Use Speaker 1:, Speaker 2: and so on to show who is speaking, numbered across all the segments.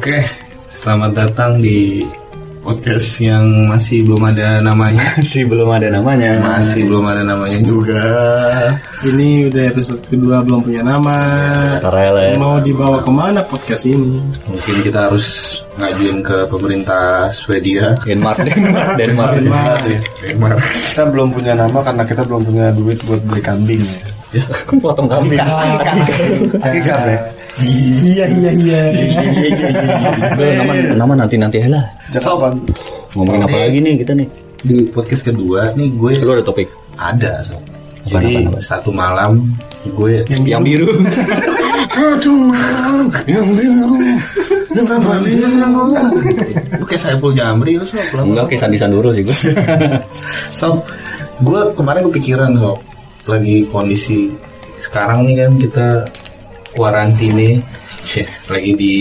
Speaker 1: Oke, selamat datang di podcast yang masih belum ada namanya.
Speaker 2: Masih belum ada namanya.
Speaker 1: Masih belum ada namanya juga.
Speaker 3: Ini udah episode kedua belum punya nama.
Speaker 2: Karela.
Speaker 3: Mau dibawa ke mana podcast ini?
Speaker 1: Mungkin kita harus ngajuin ke pemerintah Swedia.
Speaker 2: Denmark, Denmark, Denmark.
Speaker 3: Denmark.
Speaker 1: Denmark.
Speaker 4: Kita belum punya nama karena kita belum punya duit buat beli kambing ya.
Speaker 2: Potong kambing.
Speaker 4: Akikah ya?
Speaker 3: Iya iya iya.
Speaker 2: Nama nama nanti nanti lah.
Speaker 4: Jangan
Speaker 2: Ngomongin apa
Speaker 1: Oke.
Speaker 2: lagi nih kita nih?
Speaker 1: Di podcast kedua nih gue
Speaker 2: Lu ada topik
Speaker 1: ada so. Jadi
Speaker 2: apaan, apaan?
Speaker 1: satu malam gue
Speaker 2: yang biru.
Speaker 1: satu malam yang biru Lu kayak Saiful Jamri lu sob
Speaker 2: Enggak kayak Sandi Sandoro sih gue.
Speaker 1: Sob, gue kemarin kepikiran sob lagi kondisi sekarang nih kan kita kuarantine, Syeh, lagi di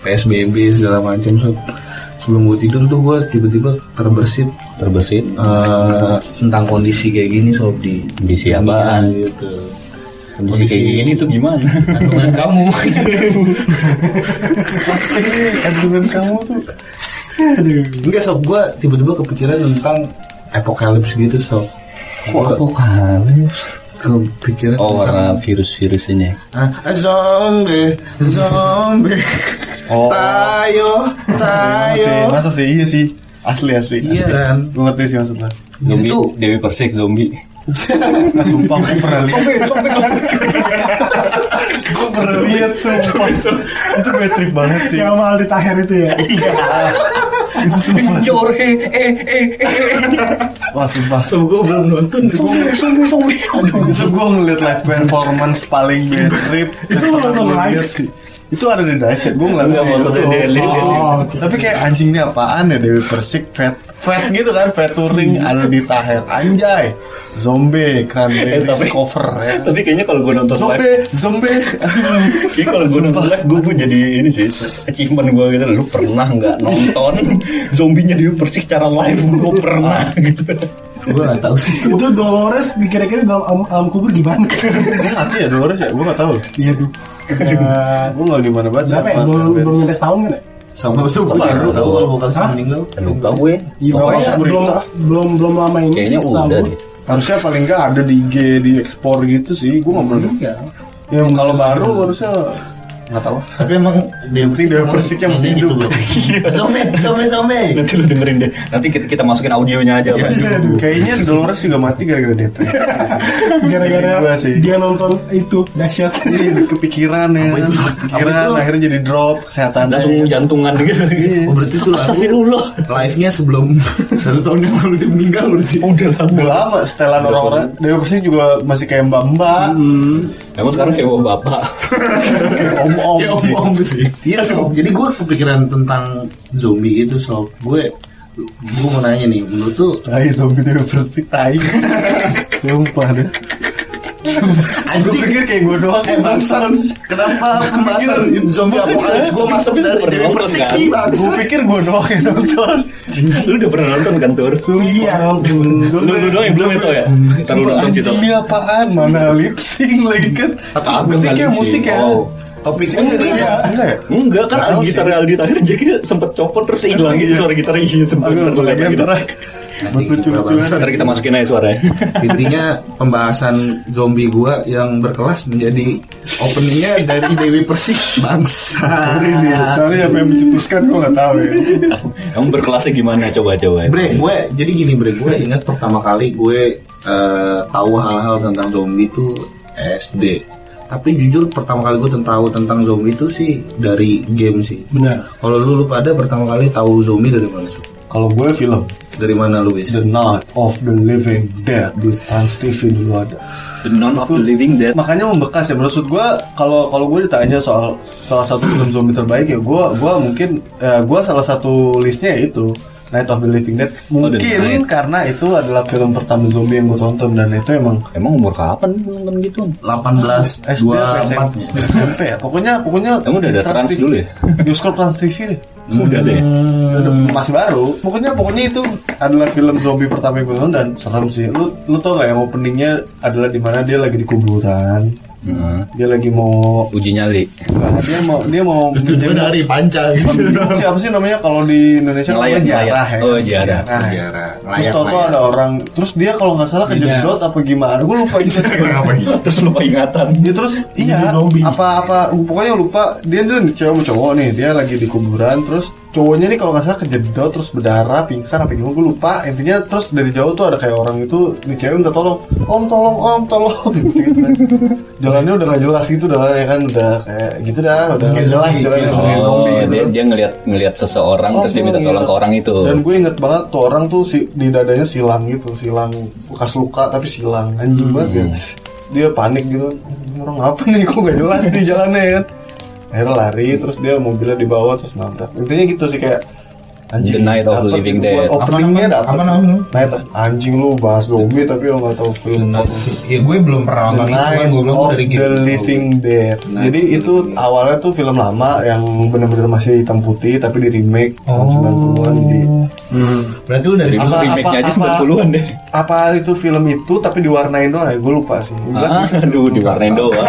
Speaker 1: PSBB segala macam sob. Sebelum gue tidur tuh gue tiba-tiba terbersit
Speaker 2: Terbesit.
Speaker 1: eh, tentang kondisi kayak gini sob di
Speaker 2: Kondisi apaan?
Speaker 1: gitu.
Speaker 2: Kondisi kayak gini tuh gimana?
Speaker 1: Kandungan kamu.
Speaker 4: Kandungan kamu tuh
Speaker 1: Enggak sob, gue tiba-tiba kepikiran tentang apokalips gitu sob. Gua
Speaker 2: Apokalips.
Speaker 1: Kepikiran
Speaker 2: Oh, karena virus-virus ini.
Speaker 1: Ah, zombie, zombie.
Speaker 4: Oh.
Speaker 1: Tayo, tayo.
Speaker 4: Masih, masa sih iya sih Asli asli
Speaker 1: Iya
Speaker 4: asli.
Speaker 1: kan?
Speaker 4: Gue ngerti sih maksudnya
Speaker 2: Zombie,
Speaker 1: Itu
Speaker 2: Dewi Persik zombie.
Speaker 4: Sumpah gue pernah lihat Gue pernah lihat sumpah Itu bad trip banget sih
Speaker 3: Yang sama Aldi Taher itu ya.
Speaker 4: Itu sumpah
Speaker 2: Jorge, eh, eh, eh.
Speaker 4: Wah sumpah
Speaker 2: So, gue belum nonton. Zombie, zombie, zombie.
Speaker 4: Itu gue ngeliat live performance paling bad trip
Speaker 3: Itu
Speaker 4: pernah
Speaker 3: nonton live?
Speaker 4: sih. Itu ada di dahsyat Gue ngeliat
Speaker 2: maksudnya lihat.
Speaker 3: Oh.
Speaker 4: Tapi kayak anjing ini apaan ya Dewi Persik Fat Fat gitu kan Fat touring Ada di Taher Anjay. Zombie Cranberry
Speaker 2: Eh, tapi-
Speaker 4: cover ya.
Speaker 2: Tapi kayaknya kalau gue nonton live,
Speaker 4: Zombie. Zombie Aduh
Speaker 2: Jadi kalau gue nonton live gue, jadi ini sih achievement gue gitu. Lu pernah nggak nonton zombinya dia persis secara live? Gue pernah gitu.
Speaker 1: Gue gak tahu sih.
Speaker 3: Itu Dolores kira-kira dalam alam, alam kubur gimana?
Speaker 4: Gue ngerti ya Dolores ya? Gue gak tau
Speaker 3: Iya tuh.
Speaker 4: Gue gak gimana banget
Speaker 3: Berapa ya? Belum nyampe setahun kan ya?
Speaker 1: Sama itu baru tahu kalau bukan meninggal.
Speaker 2: lupa gue.
Speaker 3: Iya,
Speaker 4: Pokoknya
Speaker 3: pokoknya belum belum belum lama ini sih
Speaker 2: udah deh.
Speaker 4: Harusnya paling gak ada di IG di ekspor gitu sih. Gue gak pernah
Speaker 3: Iya.
Speaker 4: Ya kalau baru harusnya Gak tau
Speaker 1: Tapi emang dia
Speaker 4: Persik yang masih hidup.
Speaker 1: Zombie, zombie, zombie.
Speaker 2: nanti lu dengerin deh. Nanti kita, kita masukin audionya aja Pak.
Speaker 4: Kayaknya Dolores juga mati gara-gara depres
Speaker 3: Gara-gara dia nonton itu dahsyat.
Speaker 4: Iya kepikiran ya. Kepikiran akhirnya jadi drop kesehatan.
Speaker 2: Langsung jantungan gitu.
Speaker 1: Oh, berarti itu lagu
Speaker 2: Astagfirullah.
Speaker 1: live-nya sebelum satu tahun yang lalu dia meninggal berarti.
Speaker 2: udah lama.
Speaker 4: Udah lama setelan orang-orang. Dewi Persik juga masih kayak mbak-mbak
Speaker 2: emang sekarang kayak bawa bapak
Speaker 4: Kayak om-om
Speaker 1: Ya
Speaker 4: sih
Speaker 1: om sih. Iya sob. Jadi gue kepikiran tentang zombie itu sob. Gue gue mau nanya nih, menurut tuh
Speaker 4: Tai zombie Dewi Persik tai Sumpah deh Gue pikir kayak gue doang
Speaker 1: Eh bangsat, kenapa pembahasan? Zombie apokalips gue masuk
Speaker 2: lu
Speaker 1: dari
Speaker 2: pernah
Speaker 1: Dewi
Speaker 2: kan?
Speaker 4: Gue pikir gue doang yang nonton.
Speaker 2: Lu udah pernah nonton kan Tur?
Speaker 3: Iya
Speaker 2: lu lu doang yang belum itu ya? Taruh
Speaker 4: Sumpah
Speaker 2: nonton situ.
Speaker 4: anjing ini apaan? Mana lip sync lagi kan? Musiknya musik ya
Speaker 2: oh.
Speaker 1: Topiknya
Speaker 2: Enggak, iya.
Speaker 4: Enggak ya
Speaker 2: Enggak. Kan gitar. Aldi Tahir jadi sempet copot terus hilang. Gitu suara gitarnya iya sempet terlempar
Speaker 4: lagi Buat lucu-lucuan
Speaker 2: Ntar kita masukin aja suaranya.
Speaker 1: intinya pembahasan zombie gua yang berkelas menjadi openingnya dari Dewi Persik bangsa.
Speaker 4: Sorry nih Sorry apa yang mencetuskan gue gak tahu ya
Speaker 2: Kamu berkelasnya gimana coba coba.
Speaker 1: Bre, gue jadi gini bre, gue ingat pertama kali gue eh, tahu hal-hal tentang zombie itu SD. Tapi jujur pertama kali gue tahu tentang zombie itu sih dari game sih.
Speaker 3: Benar.
Speaker 1: Kalau lu, lu pada pertama kali tahu zombie dari mana sih?
Speaker 4: Kalau gue film
Speaker 1: Dari mana lu wis?
Speaker 4: The Night of the Living Dead di Trans TV dulu ada
Speaker 2: The None of the Living Dead.
Speaker 4: makanya membekas ya menurut gue kalau kalau gue ditanya soal salah satu film zombie terbaik ya gue gua mungkin ya gue salah satu listnya ya itu Night of the Living Dead
Speaker 2: Oh,
Speaker 4: mungkin
Speaker 2: Night.
Speaker 4: karena itu adalah film pertama zombie yang gue tonton dan itu emang
Speaker 2: Emang umur kapan nonton gitu?
Speaker 1: 18
Speaker 4: SD apa
Speaker 1: 24
Speaker 4: SMP, SMP ya pokoknya pokoknya
Speaker 2: Emang udah ada Trans
Speaker 4: TV.
Speaker 2: dulu ya?
Speaker 4: bioskop Trans TV deh
Speaker 2: Udah deh.
Speaker 4: Udah masih baru. Pokoknya pokoknya itu adalah film zombie pertama yang gue tonton dan serem sih. Lu lu tau gak yang openingnya adalah di mana dia lagi di kuburan
Speaker 2: Heeh.
Speaker 4: Dia lagi mau
Speaker 2: uji nyali.
Speaker 4: Nah, dia mau dia mau
Speaker 1: Gue dari panca.
Speaker 4: Siapa sih namanya? Kalau di Indonesia
Speaker 2: Nelayan,
Speaker 4: namanya jarah ya.
Speaker 2: Oh, jarah.
Speaker 4: Jarah. Terus tau tau ada orang terus dia kalau nggak salah kejedot apa gimana? Gue lupa juga
Speaker 2: terus lupa ingatan.
Speaker 4: Dia terus iya. apa apa pokoknya lupa. Dia tuh cewek cowok nih. Dia lagi di kuburan terus cowoknya nih kalau nggak salah kejedot terus berdarah pingsan apa gimana gue lupa. Intinya terus dari jauh tuh ada kayak orang itu nih cewek minta tolong. Om tolong om tolong. Gitu, gitu kan. jalannya udah nggak jelas gitu dah ya kan. Udah kayak gitu dah udah nggak jelas jalannya.
Speaker 2: oh
Speaker 4: zombie gitu.
Speaker 2: dia dia ngelihat ngelihat seseorang
Speaker 4: Oh,
Speaker 2: terus dia minta
Speaker 4: iya.
Speaker 2: tolong ke orang itu.
Speaker 4: Dan gue inget banget tuh orang tuh si, di dadanya silang gitu, silang bekas luka tapi silang. Anjing banget ya. Dia panik gitu, orang apa nih? Kok gak jelas di jalannya ya kan. Akhirnya lari terus dia mobilnya dibawa terus nabrak. Intinya gitu sih kayak
Speaker 2: The Night of
Speaker 4: dapet
Speaker 2: Living. Dead.
Speaker 4: Buat Openingnya
Speaker 1: nama- apa namanya?
Speaker 4: Night of anjing lu bahas zombie tapi lu gak tahu film
Speaker 1: Ya gue belum pernah
Speaker 4: The
Speaker 1: nonton itu kan
Speaker 4: Night
Speaker 1: gue belum
Speaker 4: of
Speaker 1: dari
Speaker 4: the
Speaker 1: game
Speaker 4: Living Dead. Jadi itu awalnya tuh film lama yang bener-bener masih hitam putih tapi di remake tahun 90-an di
Speaker 1: Berarti lu dari
Speaker 4: Apa-
Speaker 2: remake-nya aja
Speaker 4: apa-
Speaker 2: 90-an deh.
Speaker 4: apa itu film itu tapi diwarnain doang ya? Gue lupa sih. Enggak sih.
Speaker 2: Ah, aduh diwarnain doang.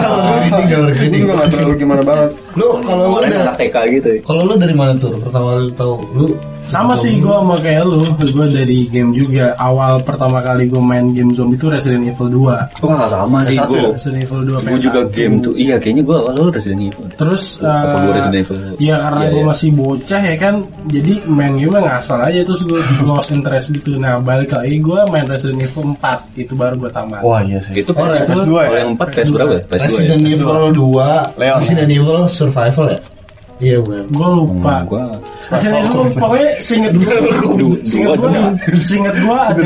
Speaker 1: Ini
Speaker 4: juga gak terlalu gimana banget.
Speaker 1: Lu kalau lu dari
Speaker 2: TK gitu ya.
Speaker 1: kalau lu dari mana tuh? Pertama kali tahu lu
Speaker 3: Sama sih gue sama kayak lu, gue dari game juga. Awal pertama kali gue main game zombie itu Resident Evil 2.
Speaker 2: Kok gak sama sih
Speaker 4: PS1
Speaker 2: gue?
Speaker 3: Resident Evil 2
Speaker 2: Gue juga
Speaker 3: PS1.
Speaker 2: game tuh Iya kayaknya gue awal Resident Evil
Speaker 3: Terus
Speaker 2: Apa
Speaker 3: eh,
Speaker 2: gua Resident Evil?
Speaker 3: Ya karena
Speaker 2: Iya,
Speaker 3: gue
Speaker 2: iya.
Speaker 3: masih bocah ya kan Jadi main game ngasal aja Terus gue lost interest gitu Nah balik lagi gue main Resident Evil 4 Itu baru gue tamat
Speaker 4: wah iya sih
Speaker 2: Itu
Speaker 1: Oh,
Speaker 2: PS,
Speaker 4: PS2 ya?
Speaker 2: Kalau yang 4 PS berapa ya? PS2 ya?
Speaker 1: Resident Evil 2
Speaker 4: Leon.
Speaker 1: Resident Evil Survival ya? Iya gue
Speaker 3: Gue lupa.
Speaker 2: Gue
Speaker 3: Resident Evil pokoknya seinget gue Seinget gue Seinget gue ada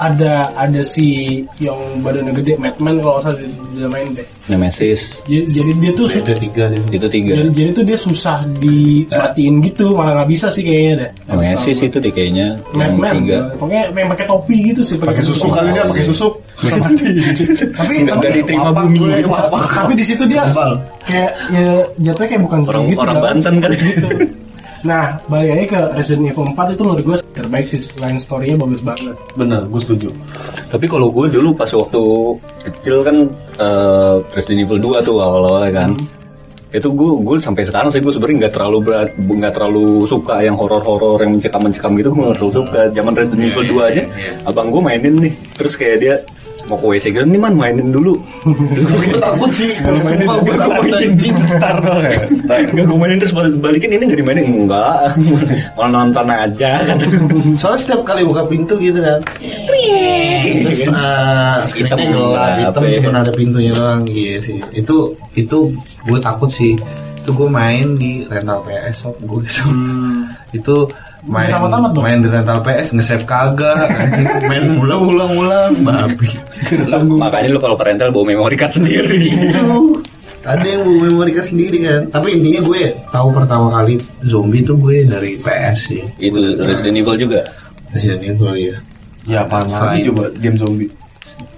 Speaker 3: ada ada si yang badannya gede Madman kalau salah dia, dia main deh.
Speaker 2: Nemesis.
Speaker 3: Jadi, jadi dia tuh
Speaker 1: Itu tiga deh
Speaker 2: Itu tiga.
Speaker 3: Jadi, jadi tuh dia susah dimatiin gitu malah nggak bisa sih kayaknya deh.
Speaker 2: Nemesis itu deh kayaknya Yang
Speaker 3: Madman
Speaker 2: tiga.
Speaker 3: Pokoknya yang pakai topi gitu sih
Speaker 4: pakai susu kali dia pakai susu
Speaker 3: tapi
Speaker 2: Nggak- diterima bumi.
Speaker 3: tapi di situ dia kayak ya jatuhnya kayak bukan
Speaker 2: Orang-
Speaker 3: gitu
Speaker 2: orang. Banten kan.
Speaker 3: gitu nah balik lagi ke Resident Evil 4 itu menurut gue terbaik sih line story-nya bagus banget
Speaker 4: bener gue setuju
Speaker 2: Tapi kalau gue dulu pas waktu kecil kan eh, Resident Evil 2 tuh awal-awalnya kan. Itu gue gue sampai sekarang sih gue sebenarnya nggak terlalu berat nggak terlalu suka yang horor-horor yang mencekam-mencekam gitu gue nggak terlalu suka. Zaman Resident Evil 2 aja, abang gue mainin nih. Terus kayak dia mau ke WC gitu, nih man mainin dulu. Terus gue kayak takut sih. Kalau mainin gue mainin
Speaker 4: star dong ya
Speaker 2: Enggak gue mainin terus balik- balikin ini nggak dimainin enggak. Mau nonton aja.
Speaker 1: Soalnya setiap kali buka pintu gitu kan Terus uh, screennya
Speaker 2: Hitam
Speaker 1: gelap Hitam
Speaker 2: ya.
Speaker 1: cuma ada pintunya doang Iya sih Itu itu gue takut sih Itu gue main di rental PS sob gue sob. Itu main
Speaker 3: dong.
Speaker 1: main di rental PS nge-save kagak anjing. main ulang-ulang-ulang babi
Speaker 2: Makanya lu kalau ke rental bawa memory card sendiri.
Speaker 1: itu ada yang mau memory card sendiri kan tapi intinya gue tahu pertama kali zombie tuh gue dari PS sih
Speaker 2: Itu Resident Evil juga.
Speaker 1: Resident Evil ya
Speaker 4: ya apaan lagi coba game zombie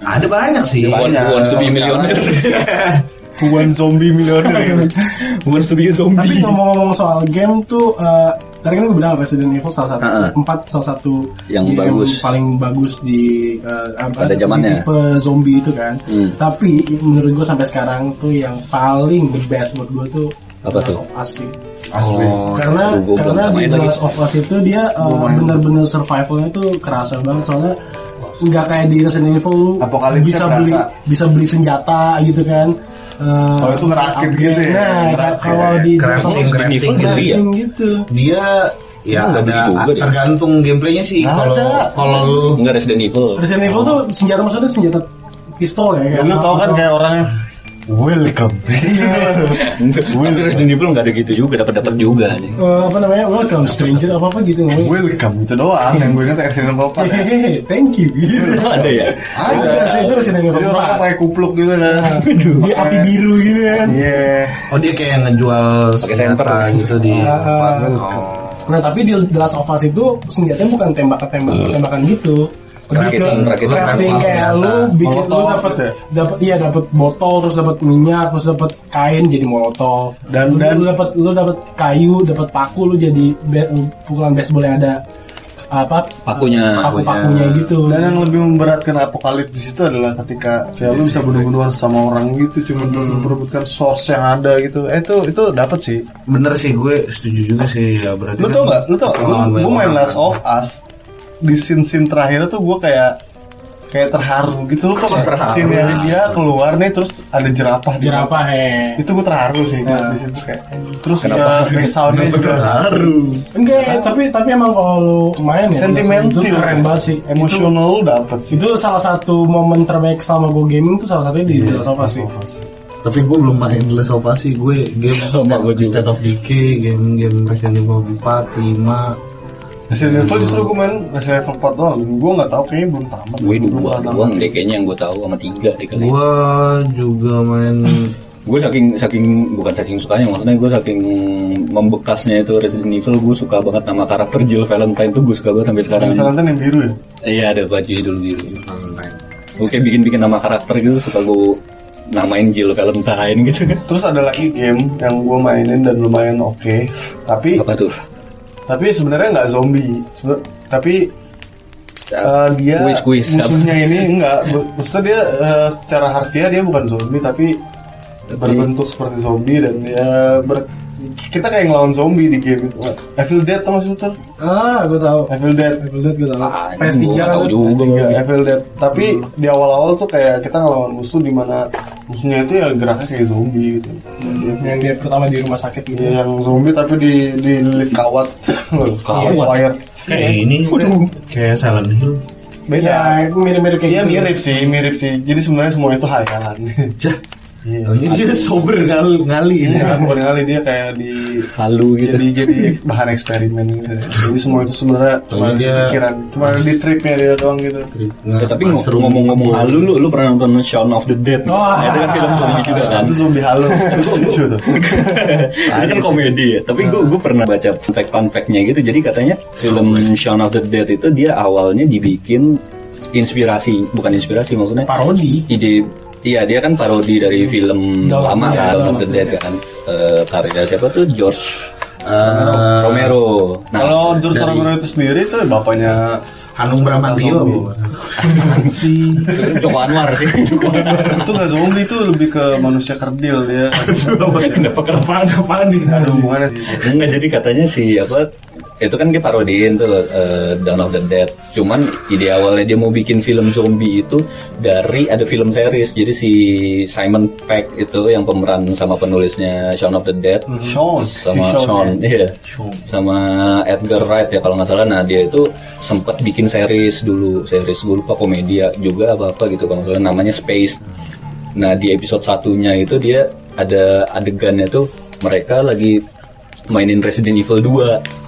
Speaker 1: ada banyak sih
Speaker 2: Who
Speaker 4: Banyak.
Speaker 2: wants to be millionaire?
Speaker 4: Huan zombie millionaire
Speaker 2: Who wants to be a
Speaker 3: tapi
Speaker 2: zombie?
Speaker 3: ngomong-ngomong soal game tuh eh, tadi kan gue bilang Resident Evil salah satu empat salah satu
Speaker 2: Yang
Speaker 3: game
Speaker 2: bagus.
Speaker 3: paling bagus di eh, apa,
Speaker 2: Pada
Speaker 3: di
Speaker 2: zamannya.
Speaker 3: tipe zombie itu kan
Speaker 2: Hmm.
Speaker 3: tapi menurut gue sampai sekarang tuh yang paling the best buat gue tuh
Speaker 2: Apa
Speaker 3: Last
Speaker 2: tuh?
Speaker 3: of Us sih.
Speaker 4: asli
Speaker 2: Oh,
Speaker 3: karena karena di
Speaker 2: main
Speaker 3: The
Speaker 2: lagi.
Speaker 3: Last of Us itu dia uh, benar-benar survivalnya tuh kerasa banget soalnya nggak kayak di Resident Evil bisa
Speaker 4: berasa.
Speaker 3: beli bisa beli senjata gitu kan Uh,
Speaker 4: Kalau itu ngerakit
Speaker 3: upgrade.
Speaker 4: gitu ya,
Speaker 3: nah
Speaker 4: ngerakit.
Speaker 3: kalau di
Speaker 1: Crafting, crafting
Speaker 2: gitu ya?
Speaker 3: crafting gitu.
Speaker 1: dia ya
Speaker 2: nggak
Speaker 1: ada
Speaker 2: juga
Speaker 1: tergantung gameplaynya sih.
Speaker 4: Nggak
Speaker 1: kalau kalau lu
Speaker 2: Enggak Resident Evil.
Speaker 3: Resident Evil tuh senjata maksudnya senjata pistol ya
Speaker 4: Ya,
Speaker 3: kan
Speaker 4: lu tau kan kayak orangnya welcome
Speaker 2: Tapi Resident Evil nggak ada gitu juga, dapat dapat juga. nih.
Speaker 3: Eh, apa namanya welcome stranger apa apa gitu namanya
Speaker 4: welcome itu doang yang gue ingat Resident Evil 4 ya.
Speaker 3: hehehe thank you gitu
Speaker 2: ada ya?
Speaker 3: ada sih itu Resident Evil
Speaker 4: Jadi orang
Speaker 3: 4
Speaker 4: pakai kupluk gitu kan
Speaker 3: dia api biru gitu kan
Speaker 4: Iya
Speaker 1: oh dia kayak ngejual
Speaker 2: Pakai
Speaker 1: senjata gitu di
Speaker 3: Ah,
Speaker 1: tempat.
Speaker 3: ah.
Speaker 1: Oh.
Speaker 3: Nah tapi di The Last of Us itu senjatanya bukan tembakan-tembakan gitu. Lebih ke
Speaker 2: Rakitan- rakitan
Speaker 3: crafting
Speaker 1: senjata.
Speaker 3: kayak lu bikin lu dapat
Speaker 4: ya?
Speaker 3: dapat iya dapat botol terus dapat minyak terus dapat kain jadi molotov
Speaker 4: Dan-
Speaker 3: lu,
Speaker 4: dan-
Speaker 3: lu dapat lu dapat kayu dapat paku lu jadi be- pukulan baseball yang ada apa
Speaker 2: Pakunya.
Speaker 3: paku-pakunya gitu.
Speaker 4: Dan yang lebih memberatkan apokalipsis itu adalah ketika kayak lu bisa bunuh-bunuhan sama orang gitu cuma untuk memperebutkan source yang ada gitu. Eh itu itu dapat sih.
Speaker 1: Bener sih gue setuju juga sih ya berarti.
Speaker 4: Lu
Speaker 1: kan
Speaker 4: tau gak? Lu tau? Gue, main. Last of Us di scene scene terakhir tuh gue kayak kayak terharu gitu tau gak? Scene yang dia keluar nih terus ada jerapah di
Speaker 3: Jerapah he.
Speaker 4: itu gue terharu sih
Speaker 3: Nah.
Speaker 4: di situ kayak terus ya soundnya juga
Speaker 3: Enggak, tapi tapi emang kalau lu main ya
Speaker 4: sentimental
Speaker 3: itu keren banget sih. Emosional.
Speaker 4: lu dapet sih
Speaker 3: Itu salah satu momen terbaik selama gue gaming tuh salah satunya di The Last of Us sih.
Speaker 1: Tapi gue belum main The Last of Us sih Gue game
Speaker 2: Sama gue juga.
Speaker 1: State of Decay Game-game Resident Evil 4, 5
Speaker 4: Resident Evil justru gue main Resident Evil 4 doang gue gak tau kayaknya belum tamat
Speaker 2: Gue dua
Speaker 4: tamat.
Speaker 2: doang deh kayaknya yang gue tahu sama tiga deh kali.
Speaker 1: Gue juga main
Speaker 2: Gue saking saking bukan saking sukanya maksudnya gue saking membekasnya itu Resident Evil gue suka banget nama karakter Jill Valentine tuh gue suka banget sampai sekarang.
Speaker 4: Valentine yang biru ya
Speaker 2: Iya ada baju dulu biru.
Speaker 1: Valentine
Speaker 2: Gue kayak bikin-bikin nama karakter gitu suka gue namain Jill Valentine gitu kan.
Speaker 4: Terus ada lagi game yang gue mainin dan lumayan oke Tapi
Speaker 2: Apa tuh?
Speaker 4: Tapi sebenarnya nggak zombie Sebe- Tapi eh, dia
Speaker 2: Kuis-kuis,
Speaker 4: musuhnya ini enggak Maksudnya dia eh, secara harfiah dia bukan zombie Tapi berbentuk seperti zombie dan dia ber- kita kayak ngelawan zombie di game itu. Evil Dead tau sih betul?
Speaker 3: Ah, gue tahu.
Speaker 4: Evil Dead.
Speaker 3: Evil Dead gue tahu.
Speaker 2: Ah,
Speaker 3: PS3
Speaker 2: gue nggak tahu
Speaker 3: kan.
Speaker 2: juga.
Speaker 4: PS3 Evil Dead. Tapi di awal-awal tuh kayak kita ngelawan musuh di mana musuhnya itu ya geraknya kayak zombie gitu. Tuh-
Speaker 3: Yang dia pertama di rumah sakit gitu.
Speaker 4: dia yang zombie tapi di di lilit kawat.
Speaker 2: Kawat?
Speaker 4: Fire.
Speaker 1: Kayak ini Kayak Silent Hill
Speaker 4: Beda.
Speaker 3: Ya, mirip-mirip kayak
Speaker 4: Iya
Speaker 3: gitu.
Speaker 4: mirip sih, mirip sih. Jadi sebenarnya semua itu hayalan. Iya.
Speaker 1: Taunya dia sober ngali, ngali
Speaker 4: Iya, bukan kali dia kayak di
Speaker 2: Halu gitu.
Speaker 4: jadi jadi bahan eksperimen gitu. Jadi semua itu sebenarnya cuma
Speaker 1: dia-
Speaker 4: pikiran, cuma di tripnya dia doang gitu.
Speaker 2: Ya, tapi ng- ngomong-ngomong halu lu lu pernah nonton Shaun of the Dead?
Speaker 3: Wah.
Speaker 2: Ya, itu kan film zombie juga kan.
Speaker 4: Itu zombie halo. Itu lucu tuh.
Speaker 2: itu kan komedi ya. Tapi gue gue pernah baca fun fact fun fact-nya gitu. Jadi katanya film Shaun of the Dead itu dia awalnya dibikin inspirasi, bukan inspirasi maksudnya
Speaker 3: Parodi.
Speaker 2: ide Iya dia kan parodi dari film
Speaker 3: Dawn
Speaker 2: lama
Speaker 3: of-
Speaker 2: kan
Speaker 3: ya,
Speaker 2: Dawn of the Dead kan Eh, karya siapa tuh George
Speaker 1: Eh,
Speaker 2: Romero. Nah,
Speaker 4: Kalau George
Speaker 1: dari-
Speaker 4: Romero itu sendiri itu bapaknya
Speaker 1: Hanung Bramantio
Speaker 4: Zombie. si
Speaker 2: Joko Anwar sih. Joko Anwar.
Speaker 4: itu nggak zombie itu lebih ke manusia kerdil dia.
Speaker 2: Kenapa kenapa
Speaker 3: apaan nih?
Speaker 4: Ada hubungannya sih.
Speaker 2: Enggak jadi katanya si apa itu kan dia parodiin tuh eh, Dawn of the Dead. Cuman ide awalnya dia mau bikin film zombie itu dari ada film series. Jadi si Simon Peck itu yang pemeran sama penulisnya Shaun of the Dead
Speaker 4: Sean,
Speaker 2: sama
Speaker 4: si
Speaker 2: Sean, iya. sama Edgar Wright ya kalau nggak salah. Nah dia itu sempat bikin series dulu, series gue lupa komedia juga apa apa gitu kalau nggak salah namanya Space. Nah di episode satunya itu dia ada adegannya tuh mereka lagi mainin Resident Evil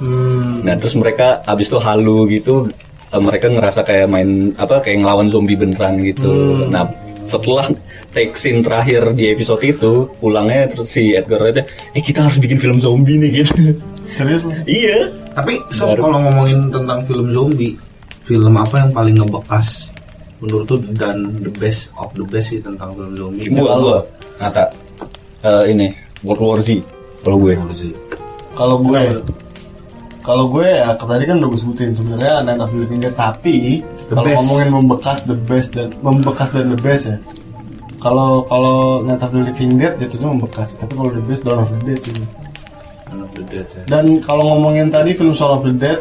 Speaker 2: 2 Nah terus mereka abis itu halu gitu eh, mereka ngerasa kayak main apa kayak ngelawan zombie beneran gitu. Nah setelah take scene terakhir di episode itu pulangnya terus si Edgar Wright eh kita harus bikin film zombie nih gitu.
Speaker 4: Serius
Speaker 2: iya.
Speaker 1: Tapi so, kalau ngomongin tentang film zombie, film apa yang paling ngebekas menurut tuh dan the best of the best sih tentang film zombie?
Speaker 2: Gua gua kata eh, ini World War Z kalau gue.
Speaker 4: Kalau gue kalau gue ya tadi kan udah gue sebutin sebenarnya Night of the Living Dead tapi
Speaker 1: The
Speaker 4: kalau ngomongin membekas the best dan membekas dan the best ya kalau kalau Night of the Living Dead jatuhnya membekas tapi kalau the best Dawn of the Dead sih
Speaker 1: Dawn of the Dead, ya.
Speaker 4: dan kalau ngomongin tadi film Shaun of the Dead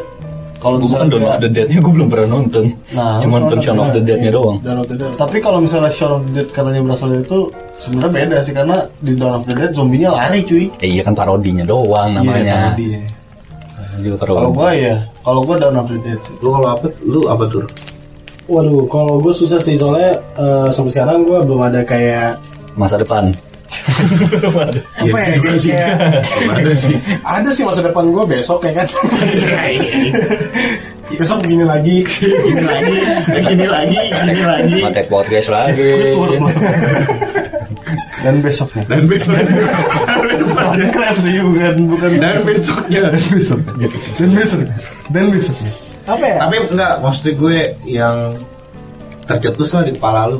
Speaker 4: kalau
Speaker 2: Gue bukan
Speaker 4: misalnya-
Speaker 2: Dawn of the Dead-nya gue belum pernah nonton.
Speaker 4: Nah,
Speaker 2: Cuma nonton Shaun of the Dead-nya doang.
Speaker 3: Dan waktu itu
Speaker 4: tapi kalau misalnya Shaun of the Dead katanya berasal dari itu sebenarnya beda sih karena di Dawn of the Dead zombinya lari cuy
Speaker 2: Eh, iya kan parodinya doang
Speaker 4: Iya,
Speaker 2: namanya.
Speaker 4: parodi.
Speaker 2: Juga
Speaker 4: kalau gue ya kalau gue Dawn of the Dead sih
Speaker 1: Lu kalau apa? Lu apa tuh?
Speaker 3: Waduh, kalau gue susah sih soalnya eh, sampai sekarang gue belum ada kayak
Speaker 2: Masa depan.
Speaker 3: apa ya kayak, kayak-
Speaker 1: ada sih.
Speaker 3: ada sih masa depan gue besok ya kan besok begini lagi begini lagi begini lagi begini lagi
Speaker 2: Matek podcast lagi.
Speaker 4: Dan besoknya
Speaker 1: Dan besok
Speaker 4: bukan crab sih bukan bukan
Speaker 1: dan besoknya.
Speaker 4: dan besok dan besok dan besoknya
Speaker 3: apa ya
Speaker 1: Tapi enggak, maksud gue yang tercetus lah di kepala lu.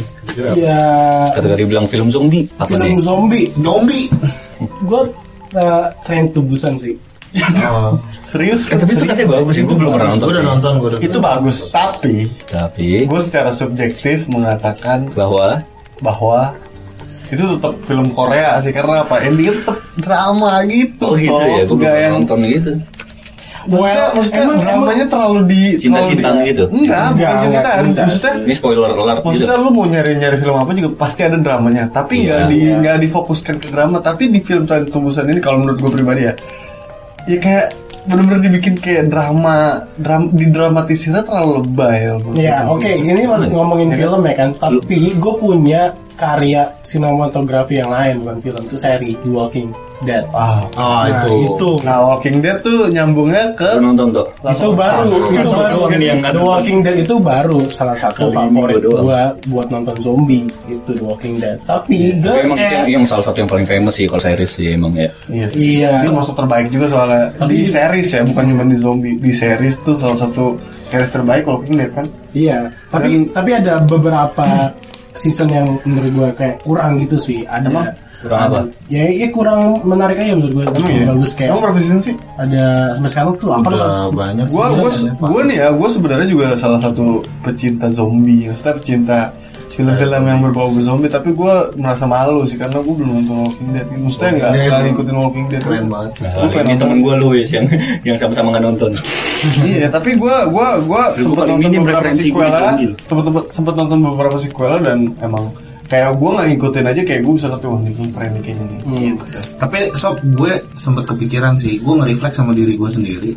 Speaker 3: ya
Speaker 2: Ketika dibilang film zombie, apa
Speaker 3: film
Speaker 2: nih?
Speaker 3: zombie
Speaker 1: Zombie.
Speaker 3: gue uh, Train to Busan sih
Speaker 1: Oh.
Speaker 4: Serius?
Speaker 2: Eh, tapi itu katanya bagus gue belum pernah nonton.
Speaker 1: Gue udah nonton, gue udah.
Speaker 4: Itu bagus, tapi
Speaker 2: Tapi
Speaker 4: gue secara subjektif mengatakan
Speaker 2: bahwa
Speaker 4: bahwa itu tetap film Korea sih karena apa endingnya tetap drama gitu
Speaker 2: oh gitu ya, gue pernah
Speaker 4: yang
Speaker 2: nonton gitu.
Speaker 4: maksudnya,
Speaker 3: Well,
Speaker 4: maksudnya
Speaker 3: emang-
Speaker 4: dramanya terlalu di
Speaker 2: Cinta-cintaan gitu?
Speaker 4: enggak bukan
Speaker 3: Enggak,
Speaker 4: cintaan
Speaker 3: enggak.
Speaker 4: maksudnya
Speaker 2: Ini spoiler alert gitu.
Speaker 4: Maksudnya lu mau nyari-nyari film apa juga pasti ada dramanya, tapi nggak
Speaker 2: Iya.
Speaker 4: di nggak difokuskan ke drama, tapi di film Tren Tumbusan ini kalau menurut gue pribadi ya, ya kayak bener-bener dibikin kayak drama, dram, didramatisirnya terlalu lebay.
Speaker 3: Ya oke, ini masih ngomongin film ya kan, tapi gue punya karya sinematografi yang lain bukan film itu seri The Walking Dead.
Speaker 4: Ah,
Speaker 1: Oh,
Speaker 3: Nah,
Speaker 1: itu.
Speaker 3: itu
Speaker 4: nah Walking Dead tuh nyambungnya ke
Speaker 2: Gue nonton tuh.
Speaker 3: itu baru itu
Speaker 2: Langsung
Speaker 3: baru
Speaker 2: yang
Speaker 3: The. Walking Dead itu baru salah satu
Speaker 2: Kali
Speaker 3: favorit
Speaker 2: gua
Speaker 3: buat nonton zombie itu The Walking Dead tapi gue
Speaker 2: Tapi emang itu
Speaker 3: kayak
Speaker 2: yang, yang salah satu yang paling famous sih kalau series sih emang ya.
Speaker 4: Iya.
Speaker 3: Iya.
Speaker 4: Itu masuk terbaik juga soalnya
Speaker 3: Tapi-
Speaker 4: di series ya, bukan cuma di zombie. Di series tuh salah satu series terbaik Walking Dead kan.
Speaker 3: Iya, tapi tapi ada beberapa season yang menurut gue kayak kurang gitu sih. Ada
Speaker 4: Emang?
Speaker 2: Kurang apa?
Speaker 3: Ya, ya kurang menarik aja menurut gue.
Speaker 4: Emang iya?
Speaker 3: Bagus kayak
Speaker 4: Emang berapa season sih?
Speaker 3: ada sampai sekarang tuh apa
Speaker 1: Udah banyak Pak.
Speaker 4: gua nih ya, gua sebenarnya juga salah satu pecinta zombie, maksudnya pecinta film-film yang berbau zombie, tapi gua merasa malu sih karena gua belum nonton Walking Dead. Maksudnya nggak nggak ngikutin Walking Dead.
Speaker 1: Keren banget sih.
Speaker 4: Pengen
Speaker 2: ini temen gue Luis yang yang sama-sama nggak nonton.
Speaker 4: Iya, tapi gua gua gua
Speaker 2: Lu
Speaker 4: sempat nonton beberapa sequel sempat sempat nonton beberapa sequel dan emang kayak gua nggak ngikutin aja kayak gua bisa ngerti wah ini film keren kayaknya nih. Gitu.
Speaker 1: Tapi sob gue sempet kepikiran sih, gue nge-reflect sama diri gue sendiri.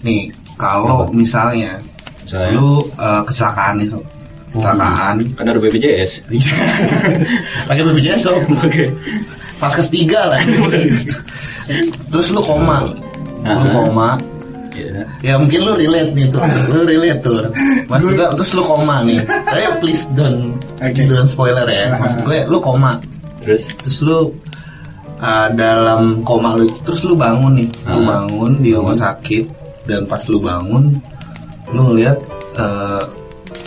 Speaker 1: Nih, kalau misalnya
Speaker 2: Misalnya?
Speaker 1: lu eh, kecelakaan nih sob, kecelakaan,
Speaker 2: Kan ada BPJS.
Speaker 1: pakai BPJS sob, pakai Vaskes tiga lah. Terus lu koma, lu koma,
Speaker 2: Iya.
Speaker 1: ya mungkin lu relate nih tuh, lu relate tuh. Maksud gue, terus lu koma nih. Tapi please don't,
Speaker 3: Oke.
Speaker 1: don't spoiler ya. Maksud gue, lu koma,
Speaker 2: Terus
Speaker 1: terus lu uh, dalam koma lu terus lu bangun nih lu bangun di rumah sakit dan pas lu bangun lu lihat uh,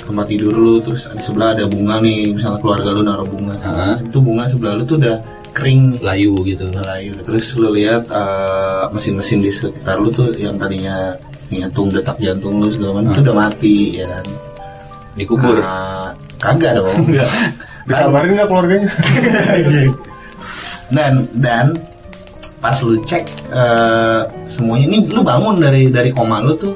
Speaker 1: tempat tidur lu terus di sebelah ada bunga nih misalnya keluarga lu naruh bunga
Speaker 2: Ah.
Speaker 1: itu bunga sebelah lu tuh udah kering
Speaker 2: layu gitu.
Speaker 1: layu terus lu lihat uh, mesin-mesin di sekitar lu tuh yang tadinya ngitung detak jantung lu segala macam itu udah mati ya kan
Speaker 2: Dikubur.
Speaker 1: Nah, kagak dong
Speaker 4: Dikabarin nggak keluarganya?
Speaker 1: dan dan pas lu cek eh, semuanya ini lu bangun dari dari koma lu tuh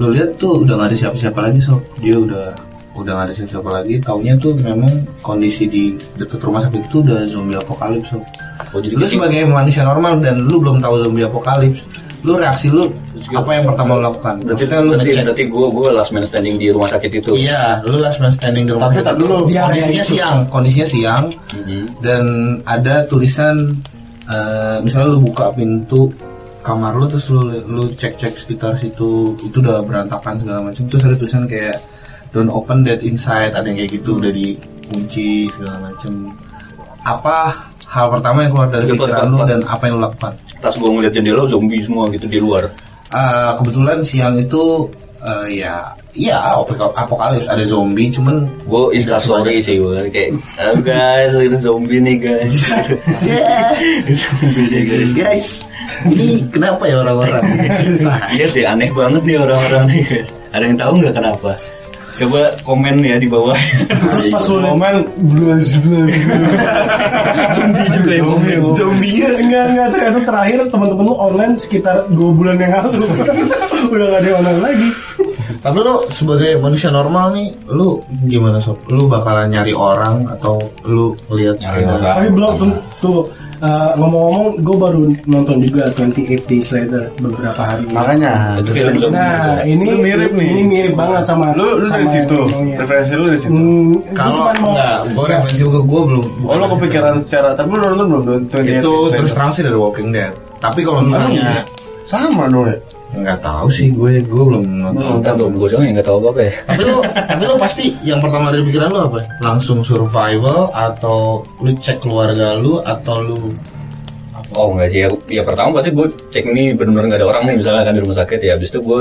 Speaker 1: lu lihat tuh udah gak ada siapa-siapa lagi sob dia udah udah gak ada siapa-siapa lagi taunya tuh memang kondisi di dekat rumah sakit itu udah zombie apokalips sob
Speaker 2: Oh jadi
Speaker 1: lu sebagai manusia normal dan lu belum tahu zombie apokalips lu reaksi lu apa yang pertama lu lakukan
Speaker 2: berarti
Speaker 1: Maksudnya lu
Speaker 2: berarti, berarti gue gue last man standing di rumah sakit itu.
Speaker 1: Iya, lu last man standing di rumah
Speaker 4: Tapi
Speaker 1: sakit
Speaker 4: tak
Speaker 1: itu.
Speaker 4: dulu,
Speaker 3: di area
Speaker 1: kondisinya
Speaker 3: itu.
Speaker 1: siang, kondisinya siang,
Speaker 2: Mhm.
Speaker 1: dan ada tulisan eh, misalnya lu buka pintu kamar lu terus lu lu cek cek sekitar situ itu udah berantakan segala macam. Terus ada tulisan kayak don't open that inside ada yang kayak gitu udah dikunci segala macam. Apa hal pertama yang keluar dari
Speaker 2: Iya, Pak,
Speaker 1: pikiran lu dan apa yang lu lakukan?
Speaker 2: Pas gue ngeliat jendela zombie semua gitu di luar.
Speaker 1: Eh, kebetulan siang itu eh, ya ya apok- apokalips ada zombie cuman
Speaker 2: Gue instastory sih gue kayak, oh guys, ada zombie nih guys. zombie sih guys.
Speaker 1: guys ini kenapa ya orang-orang nah,
Speaker 2: Iya sih aneh banget nih orang-orang nih guys. Ada yang tahu nggak kenapa? Coba komen ya di bawah.
Speaker 3: terus pas lu
Speaker 4: Momen blues blues.
Speaker 2: zombie juga yang komen.
Speaker 3: zombie enggak enggak ternyata terakhir teman-teman lu online sekitar dua bulan yang lalu udah gak ada yang online lagi
Speaker 1: tapi lu sebagai manusia normal nih lu gimana sob lu bakalan nyari orang atau lu lihat
Speaker 2: Nyari orang.
Speaker 3: tapi belum tuh, tuh eh, ngomong-ngomong gue baru nonton juga 28 Days Later beberapa hari ini.
Speaker 4: Makanya.
Speaker 2: Itu film.
Speaker 3: Nah, ini
Speaker 4: Lu mirip nih.
Speaker 3: Ini mirip banget sama
Speaker 4: Lu lu dari
Speaker 3: sama
Speaker 4: situ.
Speaker 3: yang ngomongnya.
Speaker 4: Referensi lu dari situ.
Speaker 3: Hmm,
Speaker 1: kalau
Speaker 3: mau
Speaker 1: enggak gue referensi ke gue belum
Speaker 4: Oh lo kepikiran secara tapi lu nonton belum nonton
Speaker 1: itu terus terang sih dari Walking Dead tapi kalau misalnya
Speaker 4: sama dong ya.
Speaker 1: Nggak tahu sih gue gue belum nonton
Speaker 2: Entar belum gue doang yang nggak tahu apa apa ya.
Speaker 1: tapi lu tapi lu pasti yang pertama dari pikiran lu apa langsung survival atau lu cek keluarga lu atau lu
Speaker 2: Oh enggak sih, ya, ya pertama pasti gue cek nih benar-benar nggak ada orang nih misalnya kan di rumah sakit ya. Habis itu gue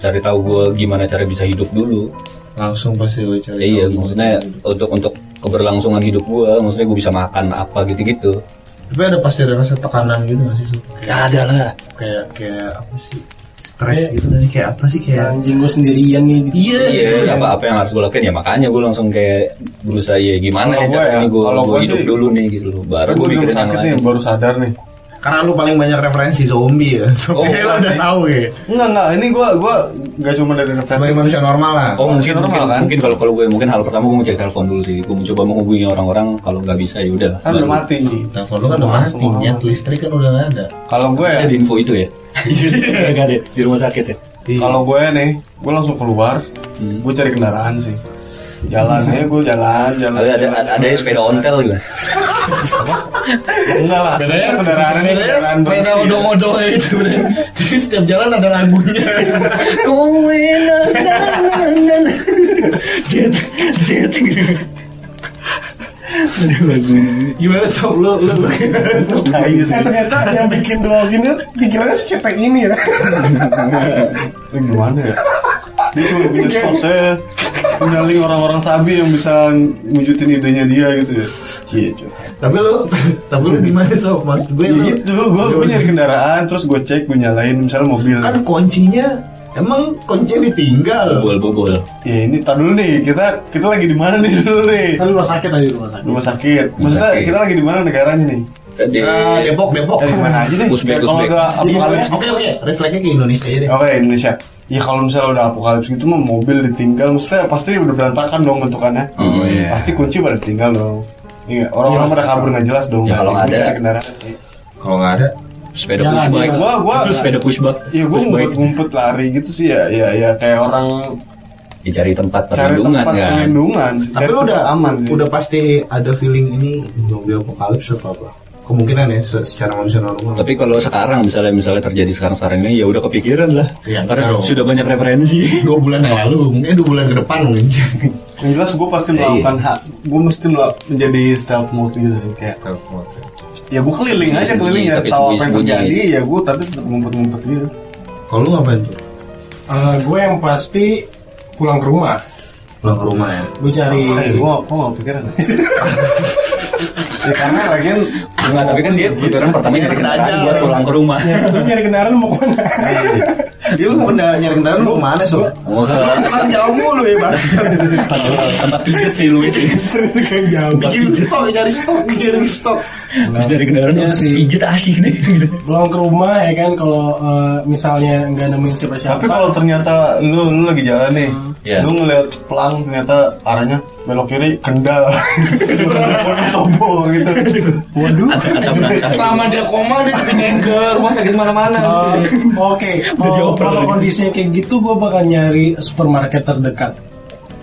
Speaker 2: cari tahu gue gimana cara bisa hidup dulu.
Speaker 1: langsung pasti lu cari
Speaker 2: iya,
Speaker 1: tahu.
Speaker 2: maksudnya untuk untuk keberlangsungan hidup gue, maksudnya gue bisa makan apa gitu-gitu.
Speaker 1: Tapi ada pasti ada rasa tekanan gitu gak sih Sob?
Speaker 2: Ya ada lah.
Speaker 1: Kayak kayak apa sih? Stres gitu gak sih? Kayak apa sih kayak
Speaker 3: Anjing gue sendirian nih.
Speaker 1: Iya,
Speaker 2: Iya, apa apa yang harus gue lakuin ya makanya gue langsung kayak berusaha ya gimana
Speaker 4: Kalau
Speaker 2: ya
Speaker 4: gua
Speaker 2: cara
Speaker 4: ya,
Speaker 2: ini gue
Speaker 4: kalau
Speaker 2: gue
Speaker 4: gua
Speaker 2: hidup
Speaker 4: sih-
Speaker 2: dulu nih gitu loh. Baru gue mikirin
Speaker 4: sakit nih
Speaker 2: lain.
Speaker 4: baru sadar nih
Speaker 1: Karena lu paling banyak referensi zombie ya.
Speaker 2: Oh,
Speaker 1: So, kayak lo udah
Speaker 4: pasti.
Speaker 1: tahu ya.
Speaker 4: Enggak enggak ini gue gue nggak cuma dari referensi
Speaker 1: Sebagai manusia normal lah.
Speaker 2: Oh mungkin
Speaker 4: normal,
Speaker 2: mungkin,
Speaker 4: kan?
Speaker 2: mungkin kalau kalau gue mungkin hal pertama gue mau cek telepon dulu sih. Gue mencoba menghubungi orang-orang kalau nggak bisa ya udah.
Speaker 4: kan udah mati
Speaker 1: Telepon lu kan udah mati, nyet listrik kan udah gak ada.
Speaker 4: kalau gue ya
Speaker 2: Ada di info itu ya? Iya nggak ada di rumah sakit ya.
Speaker 4: Kalau gue nih, gue langsung keluar, gue cari kendaraan sih. Jalan aja gue jalan, jalan.
Speaker 2: Ada ada
Speaker 4: jalan.
Speaker 2: ada, ada sepeda ontel juga.
Speaker 4: Enggak lah.
Speaker 1: Bedanya
Speaker 4: kendaraan ini kendaraan
Speaker 1: sepeda odong-odong itu deh. Jadi setiap jalan ada lagunya.
Speaker 2: Kowe jet jet Aduh lagu
Speaker 1: Gimana sob lu lu lu gimana sob?
Speaker 4: Iya sih.
Speaker 3: Eh ternyata yang bikin dua gini pikirannya secetek ini ya.
Speaker 4: Gimana ya? Dia cuma punya sosnya punya link orang-orang sabi yang bisa wujudin idenya dia gitu ya. Cie, cuy.
Speaker 1: Tapi lu tapi lu gimana sob? Maksud gue
Speaker 4: Ya
Speaker 1: lu
Speaker 4: gitu, gue gue nyari kendaraan, terus gue cek, gue nyalain misalnya mobil.
Speaker 1: kan kuncinya emang kuncinya ditinggal.
Speaker 2: bobol bobol
Speaker 4: Ya ini tar dulu nih, kita kita lagi di mana nih dulu nih?
Speaker 3: Kan rumah sakit tadi rumah sakit.
Speaker 4: Rumah sakit. Maksudnya
Speaker 2: sakit.
Speaker 4: kita lagi di mana negaranya nih?
Speaker 2: di
Speaker 1: Nah, Depok Depok.
Speaker 4: Di mana aja deh?
Speaker 2: Uzbek, Uzbek.
Speaker 4: udah apokalips
Speaker 1: Oke oke, refleksnya ke Indonesia aja deh.
Speaker 4: Oke Indonesia. Ya kalau misalnya udah apokalips gitu mah mobil ditinggal, maksudnya pasti udah berantakan dong bentukannya.
Speaker 2: Oh,
Speaker 1: iya.
Speaker 4: Pasti kunci pada tinggal dong. Iya, orang-orang pada kabur nggak jelas dong.
Speaker 2: Ya, kalau ada.
Speaker 4: cari kendaraan sih.
Speaker 1: Kalau nggak ada,
Speaker 2: sepeda
Speaker 3: Jalan,
Speaker 2: pushbike
Speaker 3: jalan.
Speaker 4: Gua- gua-
Speaker 2: Itu sepeda pushbike
Speaker 4: Iya, gue
Speaker 2: Pushbike.
Speaker 4: ngumpet-ngumpet lari gitu sih ya, ya, ya kayak orang
Speaker 2: dicari tempat
Speaker 4: cari
Speaker 2: perlindungan
Speaker 4: tempat
Speaker 2: kan
Speaker 4: perlindungan. sih.
Speaker 1: tapi
Speaker 4: Cari
Speaker 1: lu udah
Speaker 4: tempat aman sih.
Speaker 1: udah pasti ada feeling ini zombie apokalips atau apa? Kemungkinan ya se- secara manusia normal.
Speaker 2: tapi kalau sekarang misalnya misalnya terjadi sekarang sekarang ini ya udah kepikiran lah
Speaker 1: Iya,
Speaker 2: karena
Speaker 1: betul.
Speaker 2: sudah banyak referensi
Speaker 1: dua bulan yang lalu, mungkin dua bulan ke depan mungkin.
Speaker 4: Yang jelas gue pasti
Speaker 2: Iya,
Speaker 4: melakukan hak, gue mesti melak- menjadi stealth mode gitu sih kayak. Ya gue keliling aja
Speaker 2: Sembunyi,
Speaker 4: keliling ya,
Speaker 2: tapi
Speaker 4: tahu apa yang terjadi ya gue tapi tetap ngumpet-ngumpet gitu.
Speaker 1: Kalau lu ngapain tuh?
Speaker 3: Eh, gue yang pasti pulang ke rumah.
Speaker 1: Pulang ke rumah ya.
Speaker 3: Gue cari.
Speaker 4: Eh, gue gue gak pikiran. ya karena lagian
Speaker 2: Enggak, tapi kan dia pikiran pertama nyari kendaraan buat pulang ke rumah
Speaker 3: Gue nyari kendaraan mau ke mana?
Speaker 1: Dia lu kendaraan nyari kendaraan lu ke mana sob?
Speaker 2: Oh,
Speaker 1: Kan jauh mulu ya bang.
Speaker 2: tempat pijet sih Luis
Speaker 3: Itu kan jauh.
Speaker 1: Bikin stok, nyari stok, nyari stok.
Speaker 2: Terus dari kendaraan
Speaker 3: Iya sih.
Speaker 2: pijet asik nih
Speaker 3: Pulang ke rumah ya kan kalau eh, misalnya nggak nemuin siapa-siapa.
Speaker 4: tapi kalau ternyata lu lu lagi jalan nih,
Speaker 2: Iya.
Speaker 4: lu ngeliat pelang ternyata arahnya belok kiri kendal, pakai sobo gitu.
Speaker 3: Waduh.
Speaker 2: berangkat
Speaker 1: Selama dia koma dia dipindahin ke rumah sakit mana-mana.
Speaker 3: Eh, Oke, kalau
Speaker 2: dioper
Speaker 3: kalau kondisinya kayak gitu, gue bakal nyari supermarket terdekat.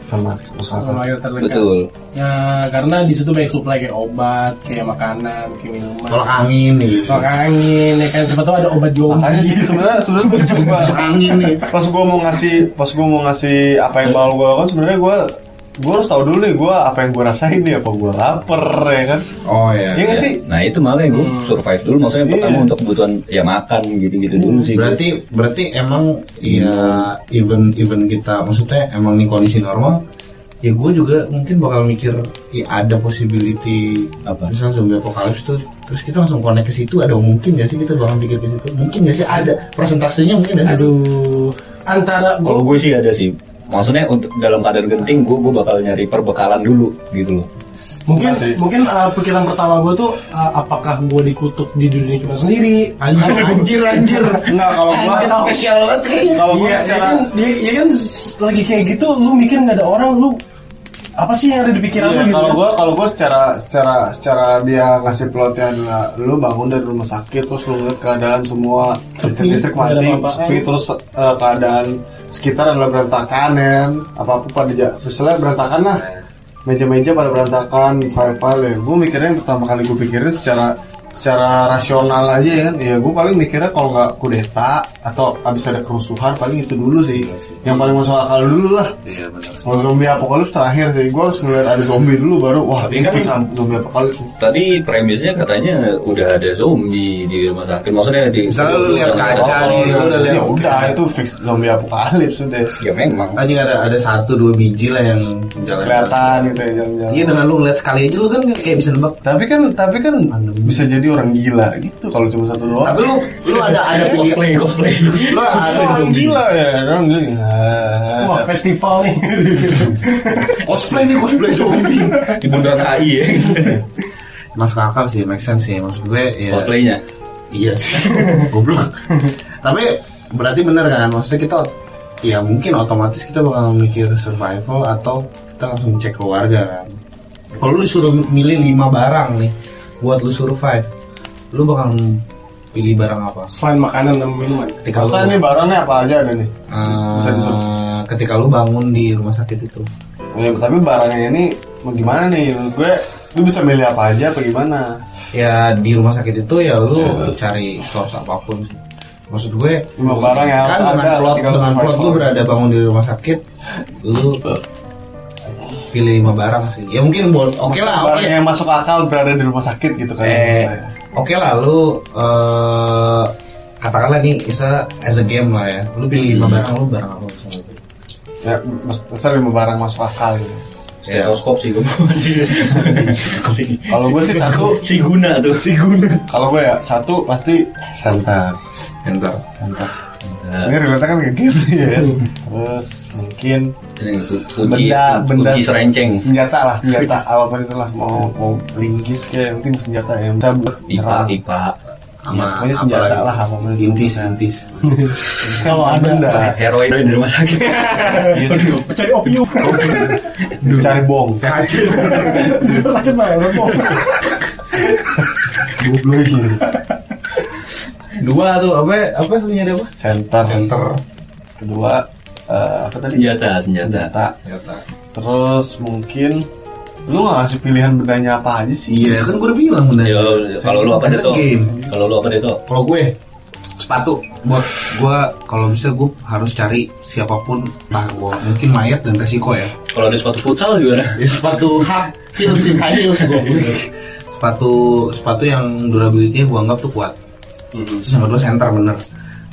Speaker 3: Supermarket terdekat.
Speaker 2: betul
Speaker 3: Nah, karena di situ banyak supply kayak obat, kayak makanan, kayak minuman.
Speaker 1: Tolak angin nih.
Speaker 3: Tolak angin, ya kan siapa tahu ada obat
Speaker 4: sih sebenarnya sebenarnya pas gua
Speaker 1: Tolak angin nih.
Speaker 4: pas gua mau ngasih pas gua mau ngasih apa yang bakal gua lakukan sebenarnya gua gua harus tahu dulu nih gua apa yang gua rasain nih apa gua lapar ya kan?
Speaker 1: Oh iya.
Speaker 4: Iya nggak sih?
Speaker 2: Nah itu malah yang gue survive dulu maksudnya pertama
Speaker 4: Iya.
Speaker 2: untuk kebutuhan ya makan gitu-gitu dulu sih.
Speaker 1: Berarti berarti emang ya even even kita maksudnya emang nih kondisi normal ya gue juga mungkin bakal mikir ya ada possibility
Speaker 2: Apa?
Speaker 1: misalnya zombie apocalypse tuh terus kita langsung connect ke situ ada mungkin gak sih kita bakal pikir ke situ? Mungkin gak sih? Ada. Persentasenya mungkin gak sih?
Speaker 3: Aduh, antara
Speaker 2: kalau
Speaker 3: gue
Speaker 2: gue sih ada sih maksudnya untuk dalam keadaan genting gue gue bakal nyari perbekalan dulu gitu loh
Speaker 3: mungkin
Speaker 4: Masih.
Speaker 3: mungkin uh, pikiran pertama gue tuh uh, apakah gue dikutuk di dunia cuma sendiri?
Speaker 1: anjir anjir anjir
Speaker 4: Enggak kalau gua
Speaker 1: Anjir, spesial banget kayaknya
Speaker 4: kalau gua
Speaker 3: Iya, ya
Speaker 4: secara
Speaker 3: kan, dia, ya kan lagi kayak gitu, lu mikir nggak ada orang, lu apa sih yang ada di pikiran
Speaker 4: Iya,
Speaker 3: lu gitu?
Speaker 4: kalau gua kalau gua secara secara secara dia ngasih plotnya adalah lu bangun dari rumah sakit terus lu ngeliat keadaan semua
Speaker 3: Sepi,
Speaker 4: listrik mati sepi terus eh, keadaan sekitar adalah berantakan ya apa apa pada misalnya berantakan lah. Meja-meja pada berantakan file-file ya. Gue mikirnya yang pertama kali gue pikirin secara secara rasional aja ya kan? Ya gue paling mikirnya kalau nggak kudeta atau habis ada kerusuhan paling itu dulu sih. Yang paling masuk akal dulu lah.
Speaker 1: Iya benar
Speaker 4: kalau zombie apokalips terakhir sih, gue harus ngeliat ada zombie dulu baru wah
Speaker 2: Tapi
Speaker 4: ini
Speaker 2: kan-
Speaker 4: zombie apokalips.
Speaker 2: tadi premisnya katanya udah ada zombie di rumah sakit. Maksudnya di
Speaker 1: Misalnya lu lihat kaca nih, udah lihat.
Speaker 4: ya udah itu fix zombie apokalips udah.
Speaker 2: Ya memang.
Speaker 1: Anjing ada ada satu dua biji lah yang jalan.
Speaker 4: Kelihatan gitu ya jalan-jalan.
Speaker 1: Iya dengan lu ngeliat sekali aja lu kan kayak bisa nebak.
Speaker 4: Tapi kan tapi kan bisa jadi dia orang gila gitu kalau cuma satu doang
Speaker 1: Tapi lu lu ada ada
Speaker 2: cosplay cosplay
Speaker 1: lu ada
Speaker 4: orang gila ya orang gila
Speaker 3: Wah festival nih.
Speaker 1: cosplay nih cosplay zombie.
Speaker 2: di bundaran AI ya
Speaker 1: Masuk akal sih, make sense sih maksud gue ya.
Speaker 2: cosplaynya
Speaker 1: Iya sih. Goblok. Tapi berarti bener kan? Maksudnya kita ya mungkin otomatis kita bakal mikir survival atau kita langsung cek keluarga kan. Kalau lu disuruh milih 5 barang nih buat lu survive, lu bakal pilih barang apa?
Speaker 3: Selain makanan dan minuman.
Speaker 1: Ketika lu,
Speaker 4: Kata nih barangnya apa aja ada nih
Speaker 1: eh,
Speaker 4: bisa disuruh.
Speaker 1: ketika lu bangun di rumah sakit itu.
Speaker 4: ya, tapi barangnya ini mau gimana nih Menurut gue lu bisa milih apa aja apa gimana
Speaker 1: Ya di rumah sakit itu ya lu cari source apa pun sih. Maksud gue
Speaker 4: Lima barang yang
Speaker 1: kan dengan
Speaker 4: ada
Speaker 1: plot dengan plot lu berada bangun di rumah sakit, lu pilih lima barang sih. Ya mungkin. Oke
Speaker 4: Maksudnya
Speaker 1: lah, oke.
Speaker 4: barang yang masuk akal berada di rumah sakit gitu kan
Speaker 1: Eh, oke lah, lu eh katakanlah nih, bisa as a game lah ya. Lu pilih lima barang, lu barang apa misalnya?
Speaker 4: ya mas- maksudnya lima barang masuk akal gitu.
Speaker 2: Stetoskop sih gue sih.
Speaker 4: Kalau gue sih satu.
Speaker 2: si guna tuh. Si guna.
Speaker 4: Kalau gue ya satu pasti santan
Speaker 1: Enter.
Speaker 4: ini relate kan ke game ya. Kan terus mungkin
Speaker 2: kunci
Speaker 4: Benda- benda-
Speaker 2: kunci serenceng.
Speaker 4: senjata lah senjata. Apa pun itulah mau mau linggis kayak mungkin senjata yang bisa buat
Speaker 2: pipa pipa
Speaker 1: Sama
Speaker 4: Ya, pokoknya senjata
Speaker 1: apa
Speaker 4: lah, apa pun itu.
Speaker 1: Intis, intis.
Speaker 3: Kalau ada.
Speaker 4: Benda.
Speaker 2: Heroin di rumah sakit.
Speaker 3: Cari opium.
Speaker 4: cari bom
Speaker 3: Sakit banget
Speaker 4: goblok gitu
Speaker 1: Dua tuh, apa? Apa lu nyari apa?
Speaker 4: center.
Speaker 1: Center.
Speaker 4: kedua eh, apa tadi?
Speaker 2: Senjata senjata.
Speaker 4: Senjata. Terus mungkin lu nggak ngasih pilihan bendanya apa aja sih?
Speaker 1: Iya, kan gue udah bilang bener.
Speaker 2: Yo, kalau lu apa deh tuh
Speaker 1: game.
Speaker 2: kalau lu apa deh tuh
Speaker 1: Kalau gue sepatu. Buat gue kalau bisa gue harus cari siapa pun. Nah gue mungkin mayat dan resiko ya.
Speaker 2: Kalau ada sepatu futsal juga
Speaker 1: Ya, sepatu high heels sih, high heels gue sepatu sepatu yang durability-nya gue anggap tuh kuat. Terus yang kedua center bener.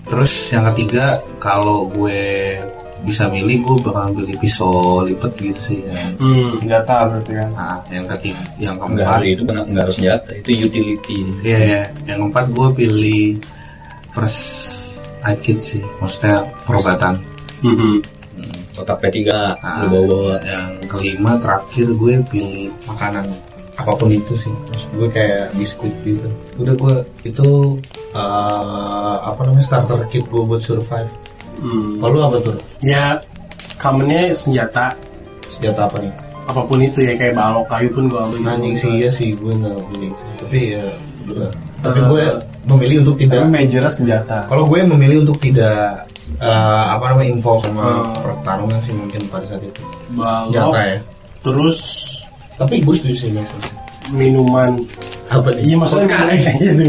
Speaker 1: Terus yang ketiga kalau gue bisa milih gue bakal pilih pisau lipet gitu sih ya.
Speaker 3: Hmm.
Speaker 4: senjata berarti kan
Speaker 1: nah yang ketiga yang
Speaker 2: enggak
Speaker 1: keempat
Speaker 2: itu benar enggak harus senjata itu utility
Speaker 1: Iya ya, yang keempat gue pilih first aid kit sih, maksudnya perobatan.
Speaker 3: Hmm.
Speaker 2: kotak P3
Speaker 1: Nah,
Speaker 2: bawa bawa
Speaker 1: yang kelima terakhir gue pilih makanan apa pun itu sih, maksud gue kayak biskuit gitu. Udah gue itu eh, apa namanya starter kit gue buat survive.
Speaker 3: Hmm.
Speaker 1: Kalau lu apa tuh?
Speaker 3: Ya commonnya senjata
Speaker 1: Senjata apa nih?
Speaker 3: apa pun itu ya kayak balok kayu pun gua ambil.
Speaker 1: Anjing sih iya sih gue nggak beli, tapi ya udah. Tapi gue memilih untuk
Speaker 4: tapi
Speaker 1: tidak
Speaker 4: majornya senjata
Speaker 1: Kalau gue memilih untuk tidak eh, apa namanya info sama
Speaker 3: Hmm.
Speaker 1: pertarungan sih mungkin pada saat itu.
Speaker 3: Balok.
Speaker 1: Senjata ya.
Speaker 3: Terus
Speaker 1: Tapi gue setuju sih Mas.
Speaker 3: minuman
Speaker 1: Apa nih?
Speaker 3: Iya maksudnya
Speaker 1: Vodka.
Speaker 3: gitu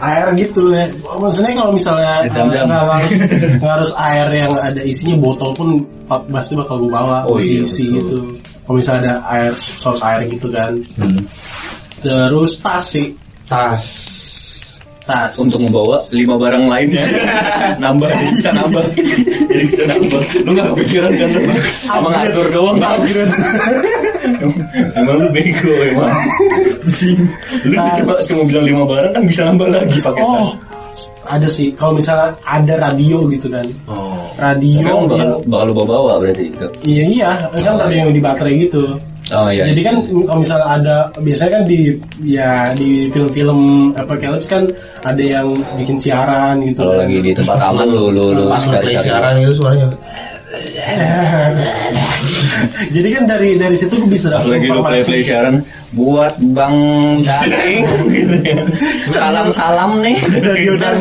Speaker 3: air gitu ya. Maksudnya kalau misalnya nggak harus harus air yang ada isinya botol pun pa- pasti bakal gue bawa
Speaker 1: Oh, iya,
Speaker 3: diisi
Speaker 1: betul.
Speaker 3: gitu. Kalau misalnya ada air source air gitu kan.
Speaker 1: Hmm.
Speaker 3: Terus tas sih
Speaker 1: Tas.
Speaker 3: tas.
Speaker 2: untuk membawa lima barang lainnya nambah bisa nambah jadi bisa nambah lu nggak kepikiran kan sama ngatur doang emang lu bego emang lu cuma cuma bilang lima barang kan bisa nambah lagi pakai tas
Speaker 3: oh ada sih kalau misalnya ada radio gitu kan.
Speaker 1: Oh.
Speaker 3: Radio
Speaker 2: Emang bakal,
Speaker 3: yang-
Speaker 2: bakal lu bawa-bawa berarti itu
Speaker 3: Iya iya, kan radio yang di baterai gitu.
Speaker 2: oh iya
Speaker 3: Jadi kan kalau misalnya ada biasanya kan di ya di film-film apocalypse kan ada yang bikin siaran gitu.
Speaker 2: kalau lagi di tempat aman lu lu lu
Speaker 1: siaran itu suaranya.
Speaker 3: Jadi kan dari dari situ gue bisa dapat
Speaker 2: lagi lu play play siaran buat bang Daeng gitu ya salam salam nih
Speaker 3: Radio dan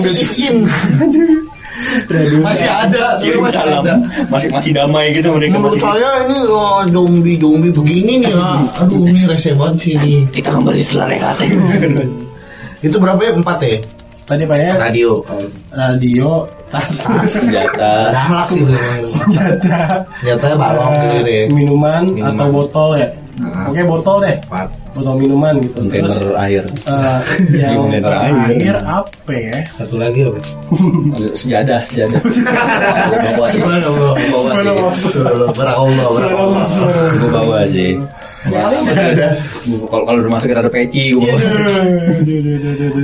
Speaker 3: radio
Speaker 1: Masih ada,
Speaker 2: kirim
Speaker 1: masih
Speaker 2: salam
Speaker 1: ada.
Speaker 2: masih masih damai gitu mereka
Speaker 1: Menurut
Speaker 2: masih
Speaker 1: saya ini oh, zombie zombie begini nih ah. Aduh ini rese banget sih ini.
Speaker 2: kita kembali setelah rehat
Speaker 1: Itu berapa ya? Empat ya?
Speaker 3: Tadi pak ya
Speaker 1: Radio.
Speaker 3: radio tas
Speaker 2: senjata
Speaker 1: Galak sih itu.
Speaker 3: senjata
Speaker 1: Senjatanya balok gitu deh.
Speaker 3: minuman,
Speaker 1: Minuman.
Speaker 3: atau botol ya.
Speaker 1: Nah.
Speaker 3: Oke botol deh, botol minuman gitu.
Speaker 2: kontainer
Speaker 3: Terus
Speaker 2: air
Speaker 3: eh, yang
Speaker 2: Kontainer
Speaker 3: terakhir
Speaker 2: air.
Speaker 3: apa ya?
Speaker 1: Satu lagi apa?
Speaker 2: sejadah sejadah Gua bawa sih. Gua bawa sih.
Speaker 1: Barakallah, barakallah.
Speaker 2: Bawa sih kalau kalau rumah sakit ada peci gua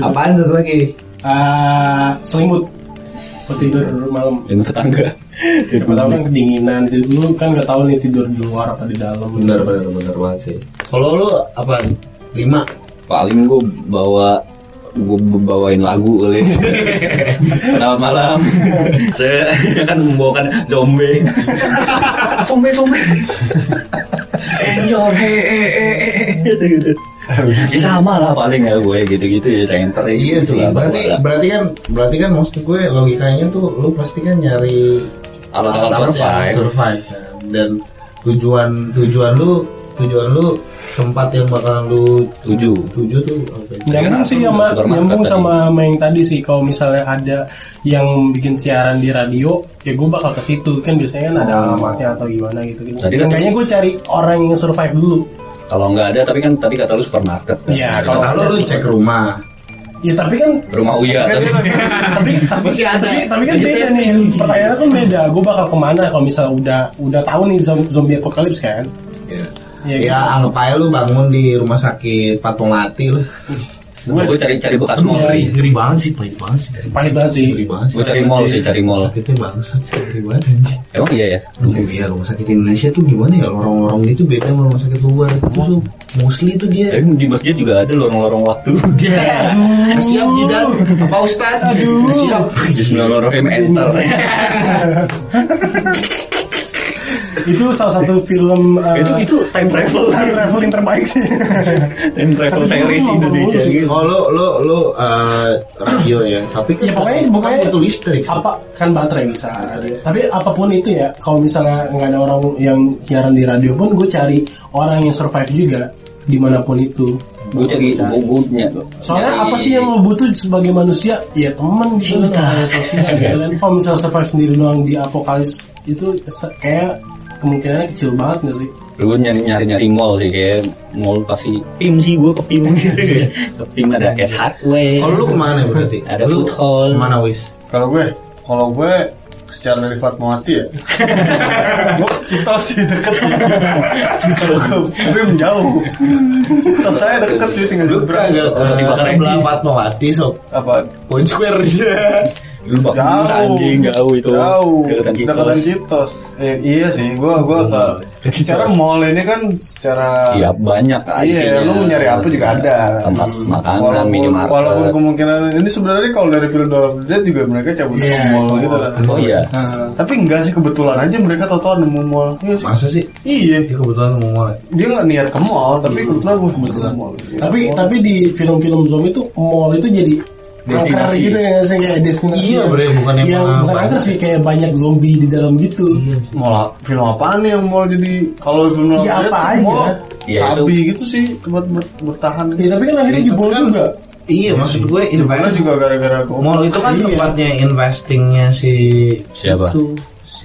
Speaker 1: Apaan satu lagi?
Speaker 3: Ah, selimut buat tidur malam.
Speaker 2: Yang tetangga.
Speaker 3: Siapa tahu kan kedinginan. Itu lu kan nggak tahu nih tidur di luar apa di dalam.
Speaker 1: Bener bener bener banget sih. Kalau lu apa? Lima.
Speaker 2: paling gua bawa gua bawain lagu kali. Selamat malam. Saya kan membawakan zombie. Zombie zombie. Enjoy he he he. Gitu gitu ya sama lah paling ya gue gitu gitu ya center ya
Speaker 1: Iya
Speaker 2: gitu
Speaker 1: sih.
Speaker 2: lah,
Speaker 1: Berarti
Speaker 2: lah.
Speaker 1: berarti kan berarti kan maksud gue logikanya tuh lu pasti kan nyari
Speaker 2: alat-alat survive
Speaker 1: yang survive kan. dan tujuan tujuan lu tujuan lu tempat yang bakalan lu
Speaker 2: tujuh
Speaker 1: tuju tuh apa?
Speaker 3: nyambung sih
Speaker 2: Kan
Speaker 3: sama
Speaker 2: supermarket
Speaker 3: nyambung
Speaker 2: tadi.
Speaker 3: sama sama yang tadi sih kalau misalnya ada yang bikin siaran di radio ya gue bakal ke situ kan biasanya kan ada alamatnya atau gimana gitu gitu
Speaker 2: Tadi kan-
Speaker 3: seenggaknya gue cari orang yang survive dulu
Speaker 2: kalau nggak ada tapi kan tadi kata lu supermarket kan?
Speaker 3: Iya,
Speaker 2: Nggak
Speaker 3: kalau
Speaker 2: ada.
Speaker 1: Kalau lu cek rumah,
Speaker 3: ya tapi kan
Speaker 2: rumah Uya tapi
Speaker 3: tapi tapi
Speaker 2: Masih ada.
Speaker 3: tapi, tapi kan beda nih. Pertanyaannya kan beda. Gue bakal ke mana kalau misalnya udah udah tahu nih zom- zombie apocalypse kan?
Speaker 1: Ya,
Speaker 3: Iya,
Speaker 1: ya anggap aja lu bangun di rumah sakit Fatmawati lu.
Speaker 2: Gue cari cari bekas mall.
Speaker 3: Iya.
Speaker 1: Ngeri banget sih, pahit banget sih.
Speaker 3: pahit banget sih.
Speaker 1: Ngeri banget sih.
Speaker 2: gue cari mall sih cari mall.
Speaker 1: Sakitnya bangsat sih, ngeri banget
Speaker 2: emang iya ya?
Speaker 1: Iya rumah sakit Indonesia tuh gimana ya? Lorong-lorong gitu beda sama rumah sakit luar. Itu tuh mostly tuh dia.
Speaker 2: Eh, di masjid juga ada lorong-lorong waktu.
Speaker 1: Dia siap jidat apa Ustad siap.
Speaker 2: Bismillahirrahmanirrahim. Enter
Speaker 3: itu salah satu film uh,
Speaker 2: itu itu time travel.
Speaker 3: time traveling terbaik sih.
Speaker 2: Time travel series Indonesia.
Speaker 1: oh lo lo lo eh, radio ya? Tapi kan
Speaker 3: ya pokoknya
Speaker 1: kan
Speaker 3: pokoknya
Speaker 1: butuh listrik
Speaker 3: apa kan baterai bisa. Tapi apa pun itu ya kalau misalnya nggak ada orang yang siaran di radio pun gue cari orang yang survive juga di mana
Speaker 2: pun itu. Gue cari punya
Speaker 3: soalnya
Speaker 2: nyari-
Speaker 3: apa sih yang lo butuh sebagai manusia? Ya teman gitu kan yang sosial gitu kan. Kalau misalnya survive sendiri doang di apokalips itu kayak kemungkinannya kecil banget nggak sih
Speaker 2: gue nyari nyari nyari mall sih kayak mall pasti pim sih gue ke pim ke pim ada S Hardware
Speaker 1: kalau lu ke mana berarti
Speaker 2: Ada
Speaker 1: Lu
Speaker 2: food hall.
Speaker 1: ke mana wis
Speaker 4: Kalau gue, kalau gue secara dari Fatmawati ya, gue kita sih deket. Kalau gue menjauh. Kita saya deket cuy tinggal
Speaker 1: lu
Speaker 4: nyebrang.
Speaker 1: kagak
Speaker 2: Kalau di
Speaker 1: sebelah
Speaker 2: Edi.
Speaker 1: Fatmawati sob
Speaker 4: Apa?
Speaker 1: Point Square dia
Speaker 2: lu bak
Speaker 4: Jauh.
Speaker 2: anjing jauh itu
Speaker 4: Jauh. Dekatan
Speaker 2: Citos.
Speaker 4: Eh, iya sih, gue gue ke secara mall ini kan secara
Speaker 2: iya banyak
Speaker 4: Iya, lu mau nyari apa juga ada.
Speaker 2: tempat makanan
Speaker 4: Walaupun,
Speaker 2: minimarket
Speaker 4: walaupun kemungkinan ini sebenarnya kalau dari film the Dead juga mereka cabut
Speaker 3: Iya.
Speaker 4: ke mall gitu lah.
Speaker 2: oh iya
Speaker 4: Tapi enggak sih kebetulan aja mereka tahu-tahu nemu mall. Iya sih.
Speaker 1: masa sih
Speaker 4: Iya.
Speaker 1: dia kebetulan mau mulai
Speaker 4: Dia nggak niat ke mall, tapi kebetulan gue kebetulan mall.
Speaker 3: tapi tapi di film-film zombie itu mall itu jadi
Speaker 2: Destinasi.
Speaker 3: gitu ya sih kayak destinasi
Speaker 1: Iya, bre, bukan yang
Speaker 3: yang bukan
Speaker 1: banyak.
Speaker 3: angker sih kayak banyak zombie di dalam gitu
Speaker 4: Mall film apaan nih yang mall jadi kalau film
Speaker 3: Iya,
Speaker 4: Dead
Speaker 3: apa aja.
Speaker 4: mall
Speaker 2: Iya,
Speaker 4: sabi gitu sih buat ber- bertahan.
Speaker 3: ya tapi kan akhirnya
Speaker 1: Tapi
Speaker 3: jebol
Speaker 1: kan-
Speaker 3: juga
Speaker 1: iya maksud gue invest
Speaker 4: juga gara-gara
Speaker 1: Mall itu kan
Speaker 3: Iya.
Speaker 1: tempatnya investingnya si
Speaker 2: Siapa?
Speaker 1: itu,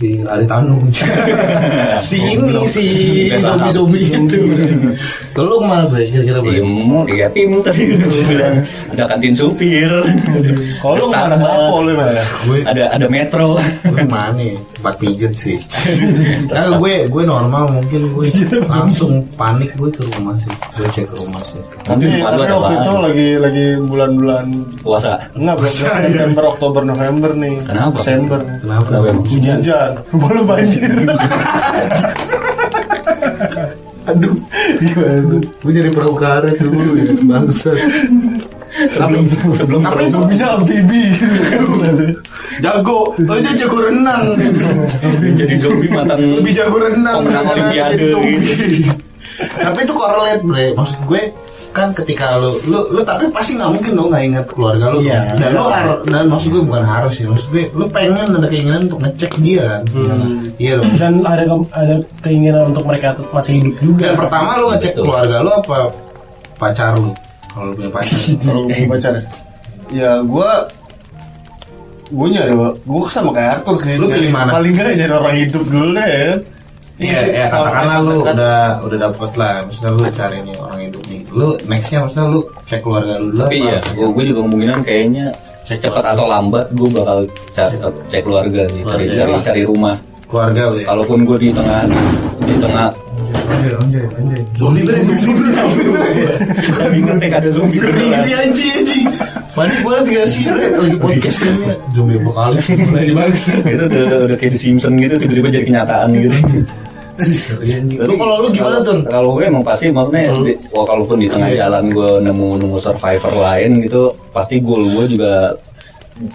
Speaker 1: si Ari Tanu si ini si zombie zombie itu. Kalau ke mana bre kira-kira
Speaker 2: Iya, mall iya pim tadi. Bilang ada kantin supir.
Speaker 4: Kalau lu nggak ada apa lu ya?
Speaker 1: gue
Speaker 2: ada ada metro.
Speaker 1: Gue ke mana ya? tempat pijet sih. Nah, gue gue normal mungkin gue langsung panik gue ke rumah sih. Gue cek ke rumah sih.
Speaker 2: Nanti
Speaker 4: Tapi,
Speaker 2: ada
Speaker 4: waktu itu
Speaker 2: apaan?
Speaker 4: lagi lagi bulan-bulan
Speaker 2: puasa.
Speaker 4: Enggak bulan September, Oktober, November nih.
Speaker 2: Kenapa?
Speaker 4: Desember.
Speaker 1: kenapa?
Speaker 4: Hujan, rumah lu banjir.
Speaker 1: aduh. Gimana gue jadi peraukara dulu ya. Bangsat.
Speaker 2: Sebelum sebelum
Speaker 1: tapi itu
Speaker 4: Punya amfibi.
Speaker 1: jago. Tapi dia jago renang.
Speaker 2: Jadi zombie mantan
Speaker 1: lebih jago renang.
Speaker 2: Pemenang Olimpiade gitu.
Speaker 1: tapi itu korelate bre. Maksud gue kan ketika lu lu lu tapi pasti nggak mungkin dong nggak ingat keluarga lu
Speaker 3: Iya.
Speaker 1: dong. dan lu harus dan maksud gue bukan harus sih maksud gue lu pengen ada keinginan untuk ngecek dia kan iya dong
Speaker 3: dan ada ke- ada keinginan untuk mereka tetap masih hidup juga
Speaker 1: dan pertama lu ngecek
Speaker 2: Betul.
Speaker 1: keluarga lu apa pacar lu kalau lu punya pacar
Speaker 4: Kalau baca deh. Ya gue gue nyari gue sama kayak Arthur sih.
Speaker 1: Lu pilih mana?
Speaker 4: Paling nggak nyari orang hidup dulu deh. Ya kan?
Speaker 1: Iya, ya katakanlah lu
Speaker 4: dekat.
Speaker 1: udah udah dapet lah, maksudnya lu cari nih orang hidup nih. Lu nextnya maksudnya lu cek keluarga lu dulu.
Speaker 2: tapi
Speaker 1: apa?
Speaker 2: ya gue gue juga kemungkinan kayaknya cepat atau lambat gue bakal cari cek keluarga sih cari
Speaker 1: Keluarga.
Speaker 2: cari cari rumah
Speaker 1: keluarga lu ya.
Speaker 2: kalaupun gue di tengah di tengah
Speaker 1: Anjay, anjay, anjay. Zombie bener, zombie bener.
Speaker 2: Tapi ngetek ada zombie beneran.
Speaker 1: Ini anjing, anjing. Panik banget gak sih? Lagi podcast kayaknya. Zombie apocalypse. Lagi bagus.
Speaker 2: Itu udah, udah kayak di Simpson gitu tiba-tiba jadi kenyataan gitu.
Speaker 1: Lu kalau lu gimana tuh?
Speaker 2: Kalau gue emang pasti maksudnya di, wah, kalaupun di tengah
Speaker 1: Iya.
Speaker 2: jalan gue nemu nemu survivor lain gitu, pasti goal gue juga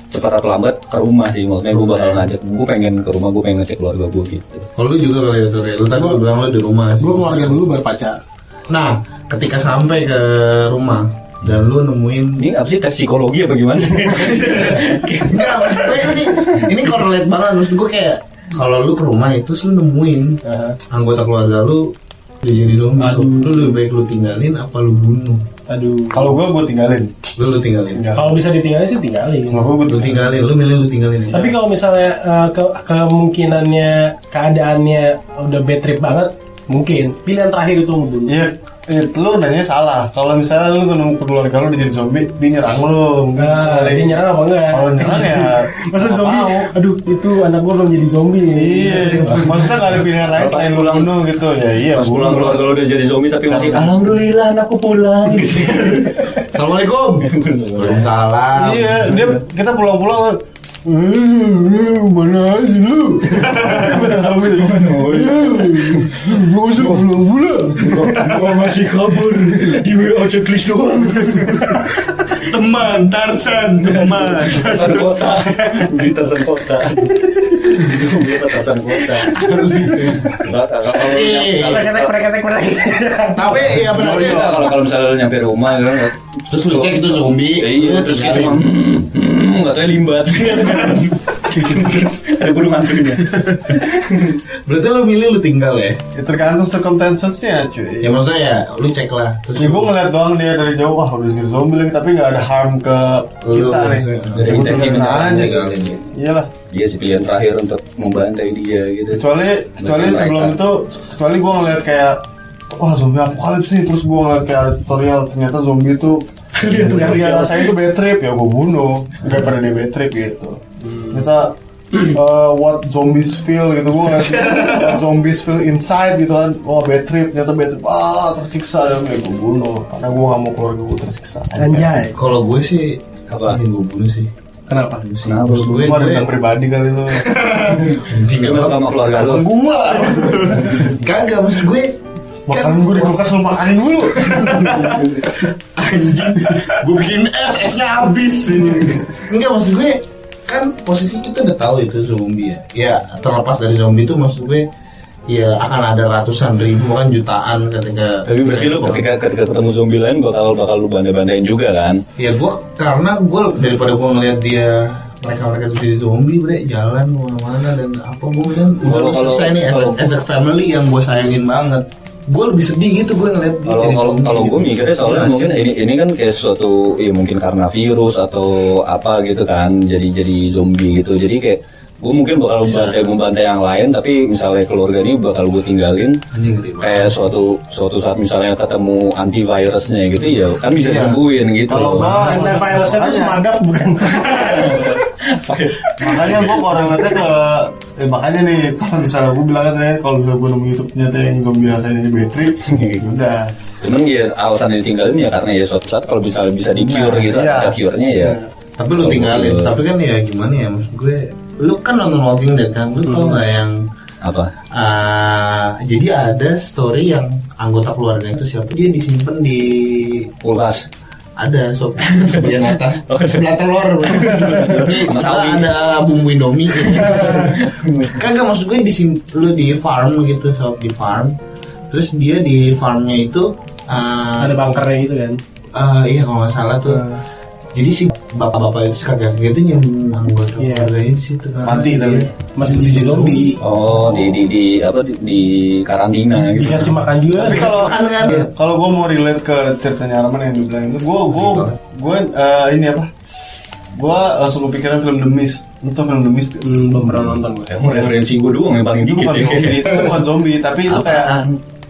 Speaker 2: cepat atau lambat ke rumah sih maksudnya gue bakal ngajak gue pengen ke rumah gue pengen ngecek keluarga gue gitu
Speaker 1: Kalau lu juga kali ya tuh, Re. Lu tadi lu bilang lu di rumah sih.
Speaker 3: Gue keluarga dulu baru pacar.
Speaker 1: Nah, ketika sampai ke rumah dan lu nemuin
Speaker 2: ini apa sih tes psikologi apa gimana sih
Speaker 1: Enggak, maksudnya ini ini correlate banget maksud gue kayak kalau lu ke rumah itu lu nemuin anggota keluarga lu dia jadi zombie, so, lu lebih baik lu tinggalin apa lu bunuh?
Speaker 3: Aduh.
Speaker 4: Kalau gue gue tinggalin.
Speaker 1: Lu lu tinggalin.
Speaker 3: Kalau bisa ditinggalin sih tinggalin.
Speaker 4: Kalau gue
Speaker 1: Lu tinggalin, lu milih lu tinggalin ya.
Speaker 3: Tapi kalau misalnya eh, ke- kemungkinannya keadaannya udah bad trip banget, mungkin pilihan terakhir itu ngebunuh.
Speaker 4: Iya, eh, lu nanya salah. Kalau misalnya lu nemu keluarga lu udah jadi zombie, dia nyerang lu.
Speaker 3: Nah, dia nyerang apa enggak?
Speaker 4: Kalau nyerang ya,
Speaker 3: Masa zombie?
Speaker 4: mau.
Speaker 3: Aduh, itu anak gua belum jadi zombie nih.
Speaker 4: Iya, maksudnya gak ada pilihan lain selain lu
Speaker 2: pulang-
Speaker 4: bunuh gitu ya. Iya,
Speaker 2: pas pulang keluarga lo udah jadi zombie tapi masih alhamdulillah anakku pulang
Speaker 1: Assalamualaikum. Waalaikumsalam.
Speaker 4: Iya, dia kita pulang-pulang mana aja lu? Zombie. Gak usah pulang-pulang.
Speaker 2: gua masih kabur di WA checklist doang
Speaker 1: Teman Tarsan, teman.
Speaker 2: Tarsan kota di Tarsan kota apa Tarsan kota
Speaker 1: Tapi ya benar
Speaker 2: kalau
Speaker 1: ya.
Speaker 2: kalau kalau misalnya lu nyampe rumah kan
Speaker 1: Terus lu cek itu zombie.
Speaker 2: Ya iya, terus hmm, nggak tahu limbat. Ada burung hantunya.
Speaker 1: Berarti lu milih lu tinggal ya?
Speaker 4: Ya, tergantung circumstancesnya cuy.
Speaker 1: Ya maksudnya ya, lu cek lah. Terus
Speaker 4: Ya gue ngeliat doang dia dari jauh wah udah jadi zombie lagi tapi nggak ada harm ke
Speaker 1: Lu,
Speaker 4: kita nih.
Speaker 2: dari
Speaker 4: Ya,
Speaker 2: intensi
Speaker 4: aja.
Speaker 1: tinggalin ya.
Speaker 4: Iyalah.
Speaker 2: Dia sih pilihan terakhir untuk membantai dia gitu.
Speaker 4: Kecuali kecuali
Speaker 2: mereka.
Speaker 4: sebelum itu kecuali gue ngeliat kayak wah zombie apocalypse nih terus gue ngeliat kayak ada tutorial ternyata zombie itu yang dia rasain itu bad trip ya gue bunuh daripada dia bad trip gitu. Ternyata uh, what zombies feel gitu gue ngeliat what zombies feel inside gitu kan wah bad trip ternyata bad trip ah tersiksa dan ya gue bunuh karena gue gak mau keluarga gue tersiksa
Speaker 3: Anjay.
Speaker 1: Kalau gue sih
Speaker 2: Apa?
Speaker 1: Yang gue bunuh sih.
Speaker 3: Kenapa?
Speaker 2: Kenapa?
Speaker 1: Terus gue
Speaker 4: gue
Speaker 1: gue
Speaker 4: pribadi kali itu
Speaker 1: anjing
Speaker 2: Dia masuk sama keluarga lu.
Speaker 4: gue
Speaker 1: Kagak maksud gue
Speaker 4: makanan gue di kulkas lu makanin dulu.
Speaker 1: Anjing gue bikin es esnya habis enggak maksud gue kan posisi kita udah tahu itu zombie ya. Ya terlepas dari zombie itu maksud gue ya akan ada ratusan ribu kan jutaan ketika
Speaker 2: Tapi berarti lu ketika ketika ketemu zombie lain bakal bakal lu bantai-bantain juga kan?
Speaker 1: ya gue karena gue daripada gue ngeliat dia mereka mereka itu jadi zombie bre jalan ke mana-mana dan apa gue bilang udah
Speaker 2: Kalau-
Speaker 1: selesai nih as, a,
Speaker 2: kalau-
Speaker 1: as a family yang gue sayangin banget gue lebih sedih gitu gue ngeliat dia
Speaker 2: Kalau kalau kalau gue
Speaker 1: gitu.
Speaker 2: mikirnya soalnya
Speaker 1: Iya,
Speaker 2: mungkin ini ini kan kayak suatu ya mungkin karena virus atau apa gitu kan jadi jadi zombie gitu jadi kayak gue mungkin bakal membantai membantai yang lain tapi misalnya keluarga ini bakal gue tinggalin kayak suatu suatu saat misalnya ketemu antivirusnya gitu ya kan bisa
Speaker 1: Iya.
Speaker 2: disembuhin gitu
Speaker 4: Kalau
Speaker 2: loh.
Speaker 4: nggak-
Speaker 3: Karena virusnya itu semadaf bukan?
Speaker 4: makanya gue korelasinya ke eh, makanya nih kalau misalnya gue bilang kan ya kalau misalnya gue nemu YouTube ternyata yang zombie rasain ini bad trip ya udah.
Speaker 2: Cuman ya alasan ditinggalin ya karena ya suatu saat kalau bisa bisa di cure
Speaker 1: Nah,
Speaker 2: gitu
Speaker 4: iya.
Speaker 2: ada cure-nya ya.
Speaker 1: Tapi lu tinggalin
Speaker 2: gua-
Speaker 1: tapi kan ya gimana ya maksud gue lu kan nonton Walking Dead kan lu tau nggak yang
Speaker 2: apa?
Speaker 1: ah, jadi ada story yang anggota keluarga itu siapa dia disimpan di
Speaker 2: kulkas
Speaker 1: ada sop sebelah atas sebelah telur
Speaker 2: sawi.
Speaker 1: ada bumbu indomie kagak maksud gue di sim- lu di farm gitu sob di farm terus dia di farmnya itu ah,
Speaker 3: Ada bunkernya gitu kan?
Speaker 1: ah, iya kalau nggak salah tuh
Speaker 3: Ah.
Speaker 1: jadi si bapak-bapak itu kakek itu nyembunyi anggota
Speaker 3: Iya.
Speaker 1: keluarganya di situ kan
Speaker 4: Mati tapi.
Speaker 3: Masih jadi zombie.
Speaker 2: oh di di di apa di, di karantina gitu
Speaker 3: Dikasih makan juga.
Speaker 4: tapi kalau
Speaker 1: Kan kan
Speaker 4: kalau gue mau relate ke ceritanya Arman yang dibilang itu gue gue gue eh, ini apa gue langsung kepikiran film The Mist lu tau film The Mist
Speaker 3: Hmm, belum pernah nonton gue.
Speaker 2: Emang referensi gue doang yang paling
Speaker 4: itu
Speaker 2: dikit
Speaker 4: bukan
Speaker 2: ya.
Speaker 4: zombie itu bukan zombie tapi itu kayak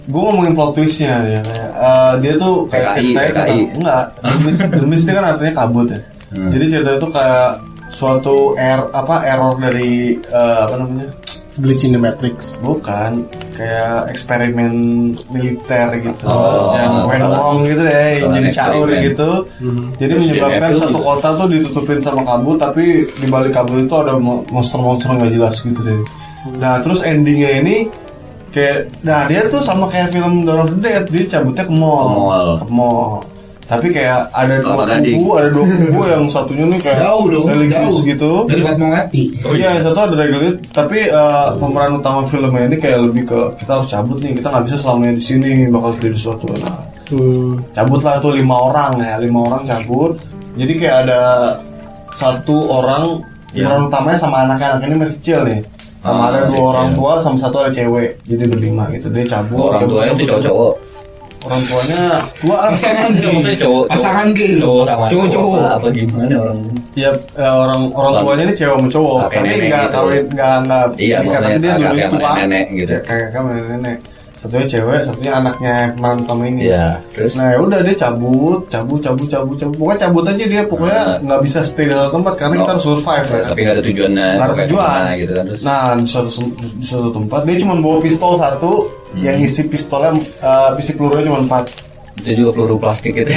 Speaker 4: gue ngomongin plot twistnya ya kayak eh, dia tuh kayak
Speaker 2: PKI,
Speaker 4: ceritanya
Speaker 2: PKI.
Speaker 4: enggak The Mist, The Mist itu kan artinya kabut ya
Speaker 2: Hmm.
Speaker 4: jadi cerita itu kayak suatu er apa error dari eh, apa namanya
Speaker 3: glitch in the matrix
Speaker 4: bukan kayak eksperimen militer gitu
Speaker 2: Oh,
Speaker 4: yang went
Speaker 2: salah.
Speaker 4: wrong gitu deh jadi caur gitu jadi
Speaker 2: Terus
Speaker 4: menyebabkan satu
Speaker 2: juga.
Speaker 4: kota tuh ditutupin sama kabut tapi di balik kabut itu ada mo- monster-monster nggak jelas gitu deh nah terus endingnya ini kayak nah dia tuh sama kayak film Dawn of the Dead dia cabutnya ke mall
Speaker 2: Ke mall.
Speaker 4: Ke mall. Tapi kayak ada dua kubu ada dua kubu yang satunya nih kayak
Speaker 1: Jauh dong,
Speaker 4: religius
Speaker 1: jauh.
Speaker 4: gitu
Speaker 1: Dari Fatma Mati.
Speaker 2: Oh,
Speaker 4: iya, yang satu ada regular, tapi eh, pemeran utama filmnya ini kayak lebih ke kita harus cabut nih, kita nggak bisa selamanya di sini bakal terjadi sesuatu. Nah,
Speaker 3: hmm.
Speaker 4: cabut lah tuh lima orang ya, lima orang cabut. Jadi kayak ada satu orang
Speaker 2: Iya.
Speaker 4: pemeran utamanya sama anaknya, anaknya ini masih kecil nih. Sama
Speaker 2: Ah,
Speaker 4: ada dua orang tua sama satu ada cewek, jadi berlima gitu. Dia cabut.
Speaker 2: orang
Speaker 4: cabut,
Speaker 2: tuanya
Speaker 4: cabut.
Speaker 2: cowok-cowok
Speaker 4: Orang tuanya tua lah.
Speaker 1: Pasangan
Speaker 2: maksudnya cowok cowok.
Speaker 1: Pasangan gay.
Speaker 2: cowok sama
Speaker 1: Cowok-cowok.
Speaker 2: apa, apa gimana orang
Speaker 4: Ya eh, orang orang tuanya ini cewek sama cowok, tapi nggak
Speaker 2: gitu.
Speaker 4: kawin nggak nggak
Speaker 2: Iya, maksudnya
Speaker 4: dia tua.
Speaker 2: nenek gitu.
Speaker 4: Ya, sama nenek. Satunya cewek, satunya anaknya pemeran utama ini.
Speaker 2: Iya, terus
Speaker 4: Nah ya udah dia cabut, cabut, cabut, cabut, cabut. Pokoknya cabut aja dia, pokoknya
Speaker 2: Nah.
Speaker 4: nggak bisa stay di satu tempat karena
Speaker 2: Oh.
Speaker 4: kita harus survive ya.
Speaker 2: tapi nggak ada tujuannya
Speaker 4: Nggak ada tujuan.
Speaker 2: gitu kan terus
Speaker 4: Nah di suatu di suatu tempat dia cuma bawa pistol satu,
Speaker 2: Hmm.
Speaker 4: yang isi pistolnya, eh, isi pelurunya cuma empat.
Speaker 2: itu juga peluru plastik gitu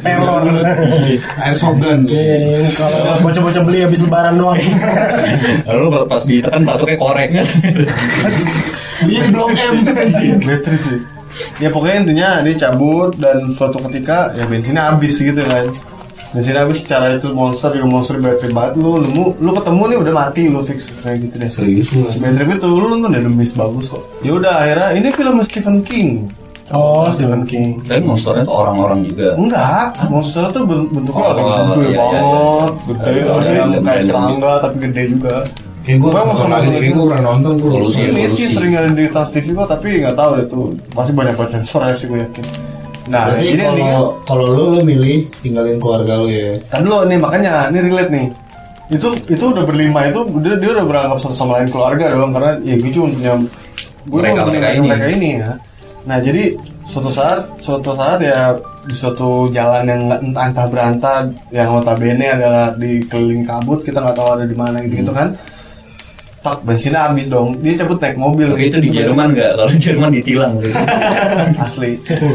Speaker 3: teror
Speaker 1: Airsoft gun.
Speaker 3: Eh, kalau bocah-bocah beli habis lebaran doang
Speaker 2: lalu pas ditekan batuknya korek kan
Speaker 1: Dia di Blok M.
Speaker 4: Battery sih. Ya pokoknya intinya dia cabut dan suatu ketika ya bensinnya habis gitu kan. Bensinnya habis secara itu monster juga monster battery banget lu nemu lu ketemu nih udah mati lu fix kayak gitu deh.
Speaker 1: Serius lu.
Speaker 4: Si Battery itu lu nonton The Mist bagus kok. Ya udah akhirnya ini film Stephen King.
Speaker 3: oh Stephen King
Speaker 2: tapi monsternya tuh orang-orang juga
Speaker 4: Enggak, monster tuh ben- bentuknya
Speaker 2: Oh, oh,
Speaker 4: yang gede
Speaker 2: iya, iya,
Speaker 4: banget,
Speaker 2: iya.
Speaker 4: gede,
Speaker 2: Ada
Speaker 4: yang kayak serangga tapi gede juga.
Speaker 1: Kayak gue
Speaker 4: mau
Speaker 1: nonton lagi,
Speaker 4: lagi.
Speaker 1: kayak gue pernah nonton tuh.
Speaker 2: Solusi.
Speaker 4: Ini sih sering ada di Trans TV kok, tapi nggak tahu deh tuh pasti banyak banget sensornya sih gue yakin. Nah,
Speaker 1: Berarti
Speaker 4: jadi intinya
Speaker 1: kalau kalau lu lu milih tinggalin keluarga lu ya.
Speaker 4: kan lo nih makanya ini relate nih. Itu itu udah berlima itu dia, dia udah beranggap satu sama lain keluarga dong karena ya gue cuma punya gue
Speaker 2: Mereka-
Speaker 4: punya
Speaker 2: mereka ini.
Speaker 4: mereka ini ya. Nah jadi suatu saat suatu saat ya di suatu jalan yang nggak- entah entah berantah yang notabene adalah di keliling kabut kita nggak tahu ada di mana gitu gitu kan. Tak bensinnya habis dong. Dia cabut naik mobil.
Speaker 2: Oke itu di Jerman nggak kalau di Jerman ditilang sih
Speaker 4: asli.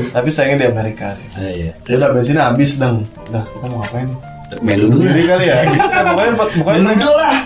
Speaker 4: Tapi sayangnya di Amerika.
Speaker 2: ah, iya
Speaker 4: Ya udah bensinnya habis dong. Udah kita mau ngapain?
Speaker 2: main dulu
Speaker 4: Jadi kali ya. Pokoknya pokoknya
Speaker 1: Menunggu lah.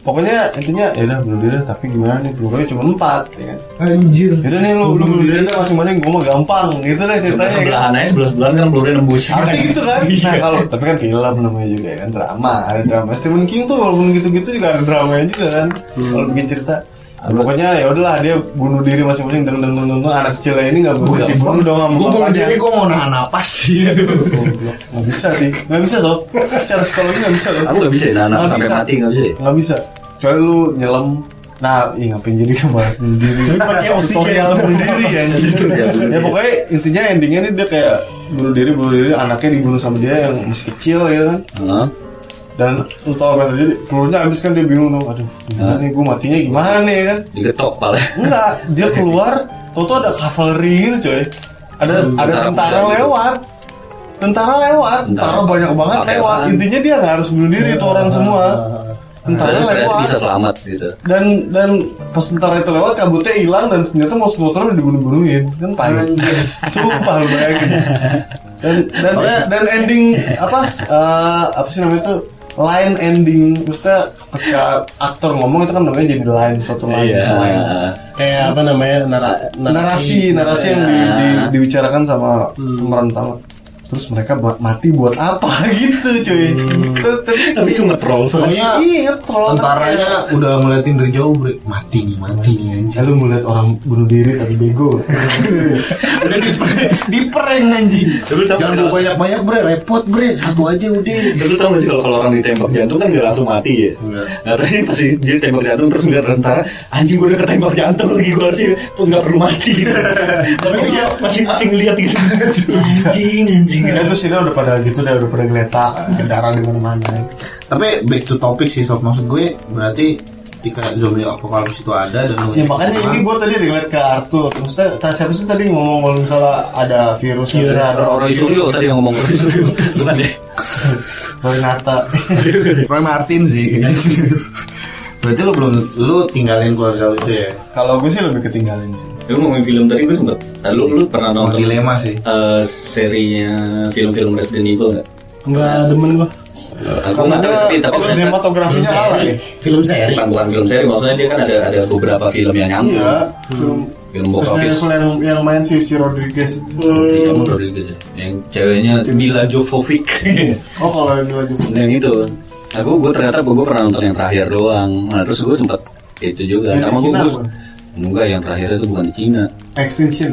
Speaker 4: Pokoknya intinya ya udah bunuh diri tapi gimana nih pelurunya cuma empat ya kan.
Speaker 1: Anjir.
Speaker 4: Yaudah nih lu lu bunuh diri deh masing-masing gue mah gampang gitu deh ceritanya. kan.
Speaker 2: sebelahan aja sebelah sebelahan kan pelurunya nembus
Speaker 4: Harusnya gitu kan.
Speaker 2: Iya.
Speaker 4: Nah kalau tapi kan film namanya juga ya kan drama ada drama. Stephen King tuh walaupun gitu-gitu juga ada dramanya juga kan. Kalau bikin cerita. Nah, pokoknya ya udahlah dia bunuh diri masing-masing dan dan dan anak kecilnya ini nggak boleh dibunuh dong sama
Speaker 1: Gue mau
Speaker 4: bapaknya.
Speaker 1: jadi gue mau nahan napas sih.
Speaker 4: Goblok. Nggak bisa sih, nggak bisa sob. Secara psikologi nggak bisa loh.
Speaker 2: aku nggak bisa ya nahan
Speaker 4: Nggak
Speaker 2: sampai mati nggak bisa ya?
Speaker 4: Nggak bisa. Kecuali lu nyelam. Nah, ih ngapain jadi kemarin bunuh diri.
Speaker 3: pakai.
Speaker 4: Tutorial bunuh diri ya. ya pokoknya intinya endingnya nih dia kayak bunuh diri, bunuh diri, anaknya dibunuh sama dia yang masih kecil ya kan. Dan lu tau apa yang terjadi? Pelurunya habis kan dia bingung dong. Aduh, gimana nih gue matinya gimana nih ya kan?
Speaker 2: digetok pala
Speaker 4: Enggak, dia keluar, tau tuh ada cavalry gitu coy. Ada ada
Speaker 2: tentara gitu.
Speaker 4: lewat. Tentara lewat,
Speaker 2: Tentara.
Speaker 4: banyak banget lewat. Intinya dia nggak harus bunuh diri itu orang semua. Tentara lewat.
Speaker 2: bisa selamat gitu
Speaker 4: Dan dan pas tentara itu lewat kabutnya hilang dan ternyata mau motor udah dibunuh-bunuhin kan pahit. Sumpah lu bayangin. Dan dan dan ending apa eh, apa sih namanya itu line ending. Maksudnya ketika aktor ngomong itu kan namanya jadi line suatu line,
Speaker 2: iya.
Speaker 4: line.
Speaker 3: Kayak apa namanya? Nara,
Speaker 4: narasi. Narasi yang di, di- dibicarakan sama pemeran utama terus mereka buat mati buat apa gitu cuy Ter- tapi
Speaker 2: tapi itu ngetrol
Speaker 1: Soalnya
Speaker 4: iya troll
Speaker 1: tentaranya udah ngeliatin dari jauh bre. Mati nih, mati nih anjir.
Speaker 4: lu melihat orang bunuh diri tapi bego
Speaker 1: Udah diper- dipereng anjing.
Speaker 2: Lu
Speaker 1: Jangan
Speaker 2: nggak?
Speaker 1: bawa banyak-banyak bre, repot bre. Satu aja udah.
Speaker 2: Lu tau gak sih kalau, orang ditembak jantung kan gak langsung mati ya?
Speaker 1: Enggak.
Speaker 2: Nah, tapi pasti dia tembak jantung terus ngeliat tentara Anjing gue udah ketembak jantung lagi gue pun gak perlu mati Tapi dia masih masih ngeliat gitu Anjing, anjing
Speaker 4: Ya, terus ini udah pada gitu deh udah pada ngeletak darah di mana-mana
Speaker 1: Tapi back to topic sih sob maksud gue berarti ketika zombie apocalypse itu ada dan
Speaker 4: Ya makanya ini gue tadi relate ke Arthur. Maksudnya ta- siapa sih tadi ngomong kalau misalnya ada virus
Speaker 3: Iya.
Speaker 4: ada
Speaker 2: Roy Suryo tadi yang ngomong Roy Suryo bukan deh
Speaker 4: Roy Nata.
Speaker 1: Roy Martin sih berarti lu belum lu tinggalin keluarga lu itu ya
Speaker 4: Kalau gue sih lebih ketinggalan sih.
Speaker 2: lu ngomongin film tadi gue sempet nah, lu lu pernah nonton
Speaker 1: dilema sih
Speaker 2: eh, serinya film-film Resident Evil nggak?
Speaker 3: Enggak demen gua.
Speaker 2: Aku nggak tahu tapi tapi
Speaker 4: oh, sinematografinya ala ya.
Speaker 1: film seri
Speaker 2: bukan bukan film seri maksudnya dia kan ada ada beberapa film yang nyambung
Speaker 4: Iya. Film
Speaker 2: film box office
Speaker 4: yang, yang main si, si Rodriguez.
Speaker 2: Iya, Rodriguez ya. yang ceweknya Mila Jovovic
Speaker 4: Oh kalau yang lagi
Speaker 2: yang itu aku gue ternyata gue pernah nonton yang terakhir doang. Nah terus gue sempet itu juga.
Speaker 4: Yang
Speaker 2: sama gue gue enggak yang terakhir itu bukan di Cina.
Speaker 4: Extinction.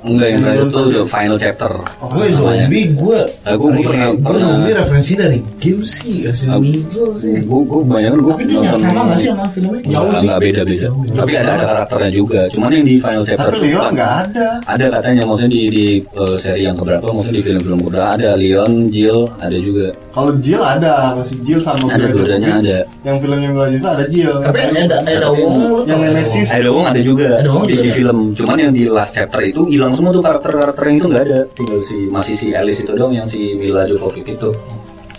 Speaker 2: Enggak yang terakhir itu the final chapter
Speaker 1: gue zombie gue
Speaker 2: Aku- gua pernah-
Speaker 1: gue zombie referensi dari game sih Resident Evil sih.
Speaker 2: gue gue kebanyakan gue
Speaker 1: tapi itu sama nggak sih sama filmnya?
Speaker 2: Jauh sih. Nggak beda beda. Tapi ada ada karakternya juga. Cuman yang di final chapter
Speaker 4: Tapi Leon nggak ada.
Speaker 2: Ada katanya maksudnya di di eh, seri yang keberapa maksudnya di film-film keberapa. Ada Leon, Jill, ada juga.
Speaker 4: Kalau Jill ada, masih Jill sama
Speaker 2: Ada, dua-duanya ada.
Speaker 4: Yang filmnya Jovovich ada Jill.
Speaker 1: tapi ada ada Wong
Speaker 4: yang Nemesis.
Speaker 2: Ada Wong ada juga
Speaker 1: Ada Wong
Speaker 2: di, di
Speaker 1: ada.
Speaker 2: film. Cuman yang di last chapter itu hilang semua tuh karakter-karakter yang itu nggak ada. Tinggal si masih si Alice itu doang yang si Mila Jovovich itu.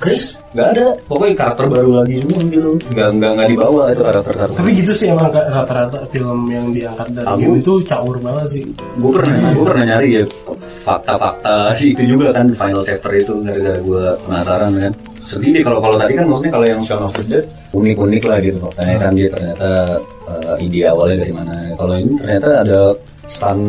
Speaker 1: Chris
Speaker 2: Nggak ada. Pokoknya karakter baru lagi semua gitu. Nggak nggak nggak dibawa itu karakter-karakter.
Speaker 3: Tapi gitu sih emang rata-rata film yang diangkat dari
Speaker 2: Aku-
Speaker 3: game itu caur banget sih.
Speaker 2: gue pernah gue pernah nyari ya fakta-fakta sih itu juga kan final chapter itu gara-gara gue penasaran kan sedih deh kalau kalau tadi kan maksudnya kalau yang Shaun of the Dead unik-unik lah gitu faktanya kan dia ternyata eh, ide awalnya dari mana kalau ini ternyata ada stun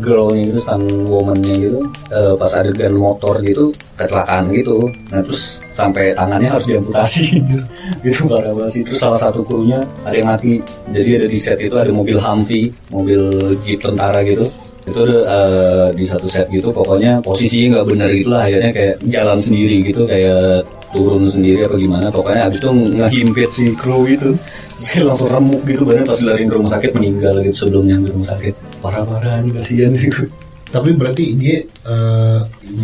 Speaker 2: girlnya gitu stun womannya gitu eh, pas adegan motor gitu kecelakaan gitu. Nah terus sampai tangannya harus diamputasi. Gitu parah banget sih terus salah satu krunya ada yang mati. Jadi ada di set itu ada mobil Humvee mobil jeep tentara gitu. Itu ada eh, di satu set gitu pokoknya posisinya nggak benar gitu lah. Akhirnya kayak jalan sendiri gitu kayak turun sendiri apa gimana. Pokoknya abis itu ngehimpit si kru itu saya langsung remuk gitu badan pas dilariin ke rumah sakit meninggal gitu sebelumnya di rumah sakit parah-parah nih kasihan gitu
Speaker 1: tapi berarti dia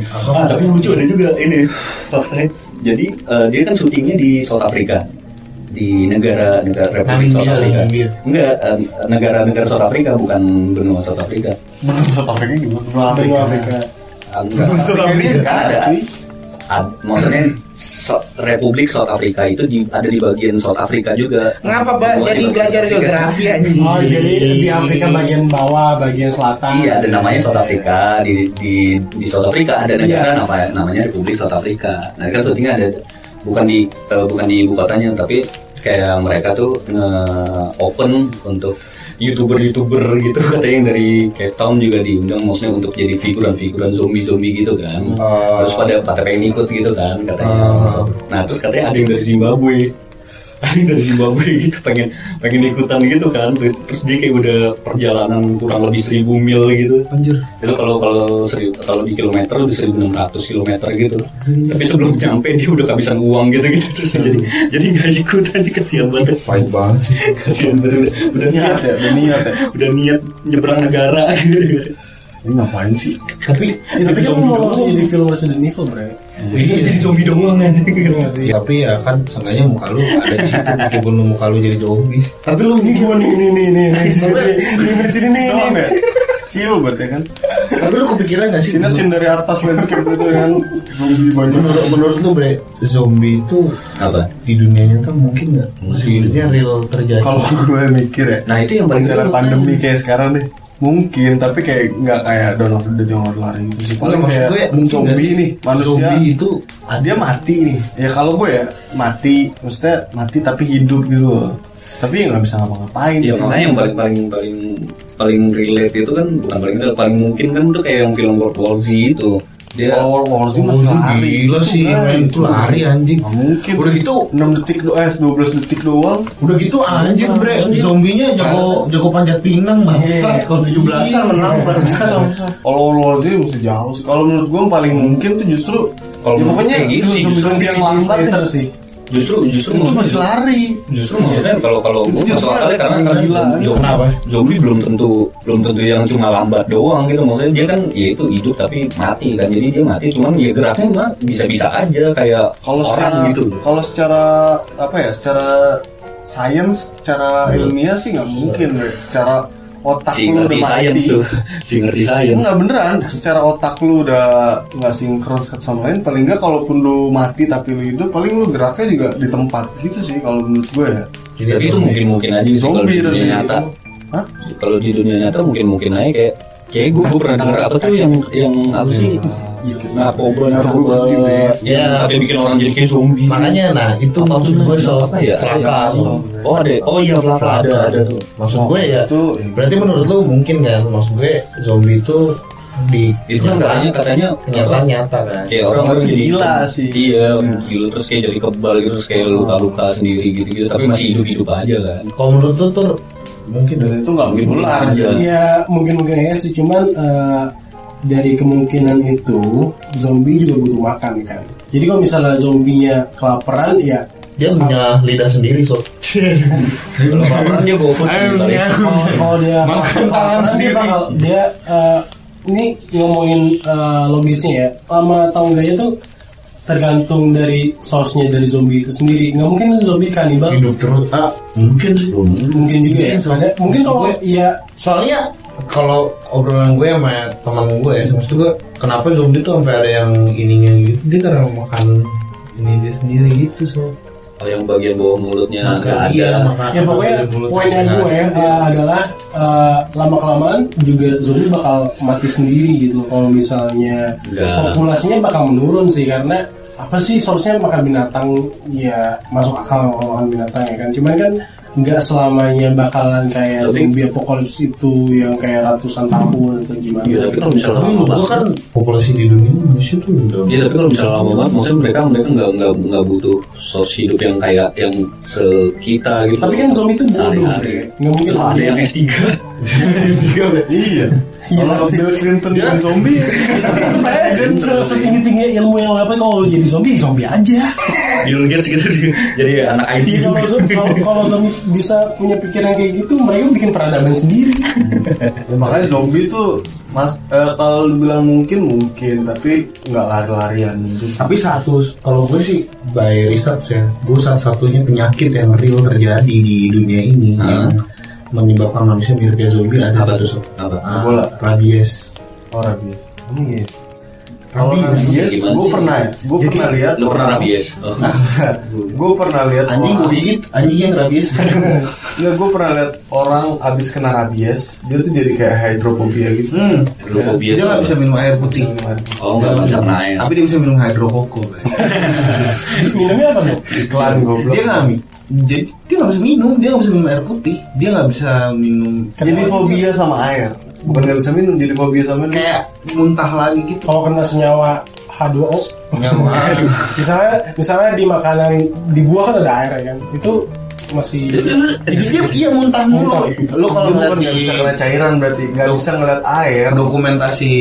Speaker 1: apa
Speaker 2: Ah, tapi lucu ada juga ini faktanya. Jadi eh, dia kan syutingnya di South Africa di negara negara Republik South.
Speaker 1: Namibia.
Speaker 2: Enggak negara-negara South Africa bukan benua South Africa.
Speaker 4: Menurut South Africa gimana? Benua Afrika.
Speaker 3: Afrika.
Speaker 2: Enggak.
Speaker 4: South Africa
Speaker 2: Kan ada ad- maksudnya So- Republik South Africa itu di, ada di bagian South Africa juga.
Speaker 1: ngapa pak
Speaker 2: Benua
Speaker 1: jadi belajar geografi aja
Speaker 3: Oh jadi di Afrika bagian bawah, bagian selatan.
Speaker 2: Iya, ada namanya South Africa di di di South Africa ada negara
Speaker 3: Iya.
Speaker 2: apa namanya Republik South Africa. Nah, kan syutingnya ada bukan di eh, bukan di ibu kotanya tapi kayak mereka tuh nge-open untuk youtuber-youtuber gitu katanya yang dari Cape Town juga diundang maksudnya untuk jadi figuran-figuran zombie-zombie gitu kan.
Speaker 1: Oh.
Speaker 2: Terus pada pada pengen ikut gitu kan katanya. Nah, terus katanya ada yang dari Zimbabwe yang dari Zimbabwe gitu pengen pengen ikutan gitu kan. Terus dia kayak udah perjalanan kurang lebih seribu mil gitu.
Speaker 1: Anjir.
Speaker 2: Itu kalau kalau seribu kalau di kilometer udah 1600 kilometer gitu. Tapi sebelum nyampe dia udah kehabisan uang gitu gitu. Terus jadi jadi nggak ikut aja kasihan banget.
Speaker 1: Pahit banget sih.
Speaker 2: Kasihan banget udah, udah niat
Speaker 4: ya, udah niat ya.
Speaker 2: udah niat nyebrang negara. gitu
Speaker 4: Ini ngapain sih?
Speaker 1: tapi
Speaker 3: Ya, tapi kan mau langsung jadi film Resident Evil bre.
Speaker 2: Iya, jadi zombie doang aja
Speaker 3: Iya sih?
Speaker 1: tapi ya kan seenggaknya muka lu ada di situ meskipun lu muka lu jadi zombie
Speaker 3: Tapi lu ini gua nih nih nih nih nih nih nih di sini nih nih.
Speaker 4: Chill banget ya kan?
Speaker 1: tapi lu kepikiran gak sih
Speaker 4: Sini scene dari atas landscape itu yang zombie banyak.
Speaker 1: menurut menurut lu bre zombie itu
Speaker 2: apa
Speaker 1: di dunia nyata mungkin nggak maksudnya real terjadi
Speaker 4: Kalau gue mikir ya,
Speaker 2: nah itu yang paling
Speaker 4: secara
Speaker 2: seru.
Speaker 4: pandemi kayak sekarang deh mungkin tapi kayak nggak kayak Dawn of the Dead yang lari gitu sih. Paling kayak
Speaker 1: gue
Speaker 4: zombie nih manusia.
Speaker 1: Zombie itu
Speaker 4: dia mati nih. Ya kalau gue ya mati. Maksudnya mati tapi hidup gitu loh. Tapi ya nggak bisa ngapa-ngapain.
Speaker 2: Ya makanya yang paling paling paling paling relate itu kan bukan paling relate, paling mungkin kan tuh kayak yang film World War Z itu dia
Speaker 4: War Z masih lari.
Speaker 1: gila sih men. itu lari anjing.
Speaker 4: Nggak mungkin
Speaker 1: udah gitu
Speaker 4: 6 detik do eh 12 detik doang.
Speaker 1: udah gitu anjir bre. zombinya jago jago panjat pinang bangsat. Kalau 17-an menang bangsat.
Speaker 4: Kalau War Z mesti jauh sih. Kalau menurut gue paling mungkin tuh justru
Speaker 2: Kalau
Speaker 4: ya pokoknya
Speaker 2: kayak gitu sih,
Speaker 4: zombie
Speaker 2: justru
Speaker 4: yang lambat
Speaker 3: sih.
Speaker 2: Justru justru
Speaker 4: itu masih lari
Speaker 2: justru maksudnya kalau kalau gue masuk akalnya karena
Speaker 4: gila.
Speaker 2: zombie,
Speaker 1: Kenapa?
Speaker 2: zombie belum tentu belum tentu yang cuma lambat doang gitu maksudnya dia kan ya itu hidup tapi mati kan jadi dia mati cuman ya geraknya mah bisa bisa aja kayak
Speaker 4: kalau
Speaker 2: orang
Speaker 4: secara,
Speaker 2: gitu
Speaker 4: kalau secara apa ya secara science secara ilmiah sih nggak mungkin deh. Secara otak
Speaker 2: si
Speaker 4: lu udah mati.
Speaker 2: tuh. Si ngerti science.
Speaker 4: Enggak beneran, secara otak lu udah nggak sinkron satu sama lain, paling nggak kalaupun lu mati tapi lu hidup, paling lu geraknya juga di tempat gitu sih kalau menurut gue ya.
Speaker 2: tapi itu mungkin mungkin aja sih kalau di dunia nyata.
Speaker 4: Hah?
Speaker 2: kalau di dunia nyata mungkin mungkin aja kayak kayak gue, gue pernah dengar apa tuh yang yang apa sih narkoba narkoba.
Speaker 1: Ya.
Speaker 2: tapi bikin orang jadi kayak zombie.
Speaker 1: Makanya nah itu
Speaker 2: Apa
Speaker 1: maksud gue soal
Speaker 2: Apa ya?
Speaker 1: Flaka.
Speaker 2: oh ada oh iya Flaka ada ada tuh.
Speaker 1: Maksud gue ya
Speaker 4: Itu-
Speaker 1: berarti menurut lu mungkin kan maksud gue zombie itu di
Speaker 2: itu kan katanya katanya
Speaker 1: kenyataan nyata kan.
Speaker 2: kayak orang orang jadi
Speaker 4: Gila sih.
Speaker 2: iya orang gila terus kayak jadi kebal gitu terus kayak luka-luka sendiri gitu gitu tapi masih hidup hidup aja kan.
Speaker 1: Kalau menurut lu tuh mungkin
Speaker 4: Dan itu nggak menular.
Speaker 2: aja.
Speaker 3: Ya. Mungkin mungkin aja sih cuman eh, dari kemungkinan itu zombie juga butuh makan kan. Jadi kalau misalnya zombinya kelaparan ya
Speaker 1: dia punya lidah sendiri so.
Speaker 2: kalau kelaparan dia bawa food
Speaker 3: kalau dia kelaparan dia bakal dia eh, ini ngomongin eh, logisnya ya. Lama atau enggaknya tuh tergantung dari sausnya dari zombie itu sendiri. Nggak mungkin zombie kanibal
Speaker 1: Hidup terus. Ah mungkin. Sih.
Speaker 3: mungkin juga ya.
Speaker 1: Mungkin
Speaker 3: kalau ya
Speaker 1: Soalnya kalau obrolan gue sama teman gue ya, maksud gue kenapa zombie tuh sampai ada yang ininya gitu? Dia karena makan ini dia sendiri gitu so.
Speaker 2: Oh, yang bagian bawah mulutnya nggak ada.
Speaker 1: iya, makan
Speaker 3: ya pokoknya poinnya gue ya eh, adalah lama kelamaan juga zombie bakal mati sendiri gitu kalau misalnya
Speaker 2: Nggak.
Speaker 3: populasinya bakal menurun sih karena apa sih source-nya makan binatang? Ya masuk akal kalau makan binatang ya kan. Cuman kan nggak selamanya bakalan kayak
Speaker 2: Tapi-
Speaker 3: zombie apokalips itu yang kayak ratusan tahun atau gimana
Speaker 2: Iya, tapi kalau misalnya lama banget
Speaker 1: kan populasi di dunia manusia tuh udah
Speaker 2: Iya tapi kalau misalnya lama banget, maksudnya mereka mereka nggak nggak nggak butuh source hidup yang kayak yang sekita gitu.
Speaker 3: tapi kan zombie itu
Speaker 2: Sehari-hari.
Speaker 3: ya. nggak mungkin
Speaker 2: ada yang S3
Speaker 4: Iya. Kalau Bill Clinton jadi zombie,
Speaker 3: dan setinggi tinggi ilmu yang apa kalau jadi zombie zombie aja.
Speaker 2: Bill Gates gitu jadi anak IT
Speaker 3: Iya kalau kalau kalau zombie bisa punya pikiran kayak gitu mereka bikin peradaban sendiri.
Speaker 4: Ya, makanya zombie tuh mas eh, kalau lu bilang mungkin mungkin, tapi nggak lari-larian gitu.
Speaker 1: tapi satu kalau gue sih by research ya gue satu-satunya penyakit yang real terjadi di dunia ini.
Speaker 2: Hah?
Speaker 1: yang menyebabkan manusia mirip kayak zombie ada
Speaker 2: Apa
Speaker 1: satu.
Speaker 2: Apa?
Speaker 1: Ah,
Speaker 4: Ebola.
Speaker 1: rabies
Speaker 4: Oh rabies. Ini ya. Kalau
Speaker 1: Rabies.
Speaker 4: rabies, gue pernah. Gue pernah lihat.
Speaker 2: Lu pernah rabies? Oh.
Speaker 4: gue pernah lihat
Speaker 1: anjing gue
Speaker 4: orang-
Speaker 1: gigit anjing yang rabies
Speaker 4: Nggak, gue pernah lihat orang abis kena rabies, dia tuh jadi kayak hydrophobia gitu.
Speaker 1: hmm.
Speaker 2: Hydrophobia
Speaker 1: dia nggak bisa minum air putih
Speaker 2: Oh nggak bisa kena air.
Speaker 1: tapi dia bisa minum hidrokoko
Speaker 3: minumnya apa tuh
Speaker 4: Iklan goblok.
Speaker 1: dia nggak mi- jadi dia nggak bisa minum dia nggak bisa minum air putih dia nggak bisa minum
Speaker 4: Jadi fobia sama air. Bukan nggak bisa minum, jadi fobia sama minum.
Speaker 1: kayak muntah lagi gitu
Speaker 3: kalau kena senyawa H2O
Speaker 1: Nyawa.
Speaker 3: misalnya misalnya di makanan di buah kan ada air ya kan itu masih
Speaker 1: Jadi dia iya muntah mulu. Lu kalau ngeliat
Speaker 4: nggak bisa kena cairan berarti, nggak bisa ngeliat air.
Speaker 1: dokumentasi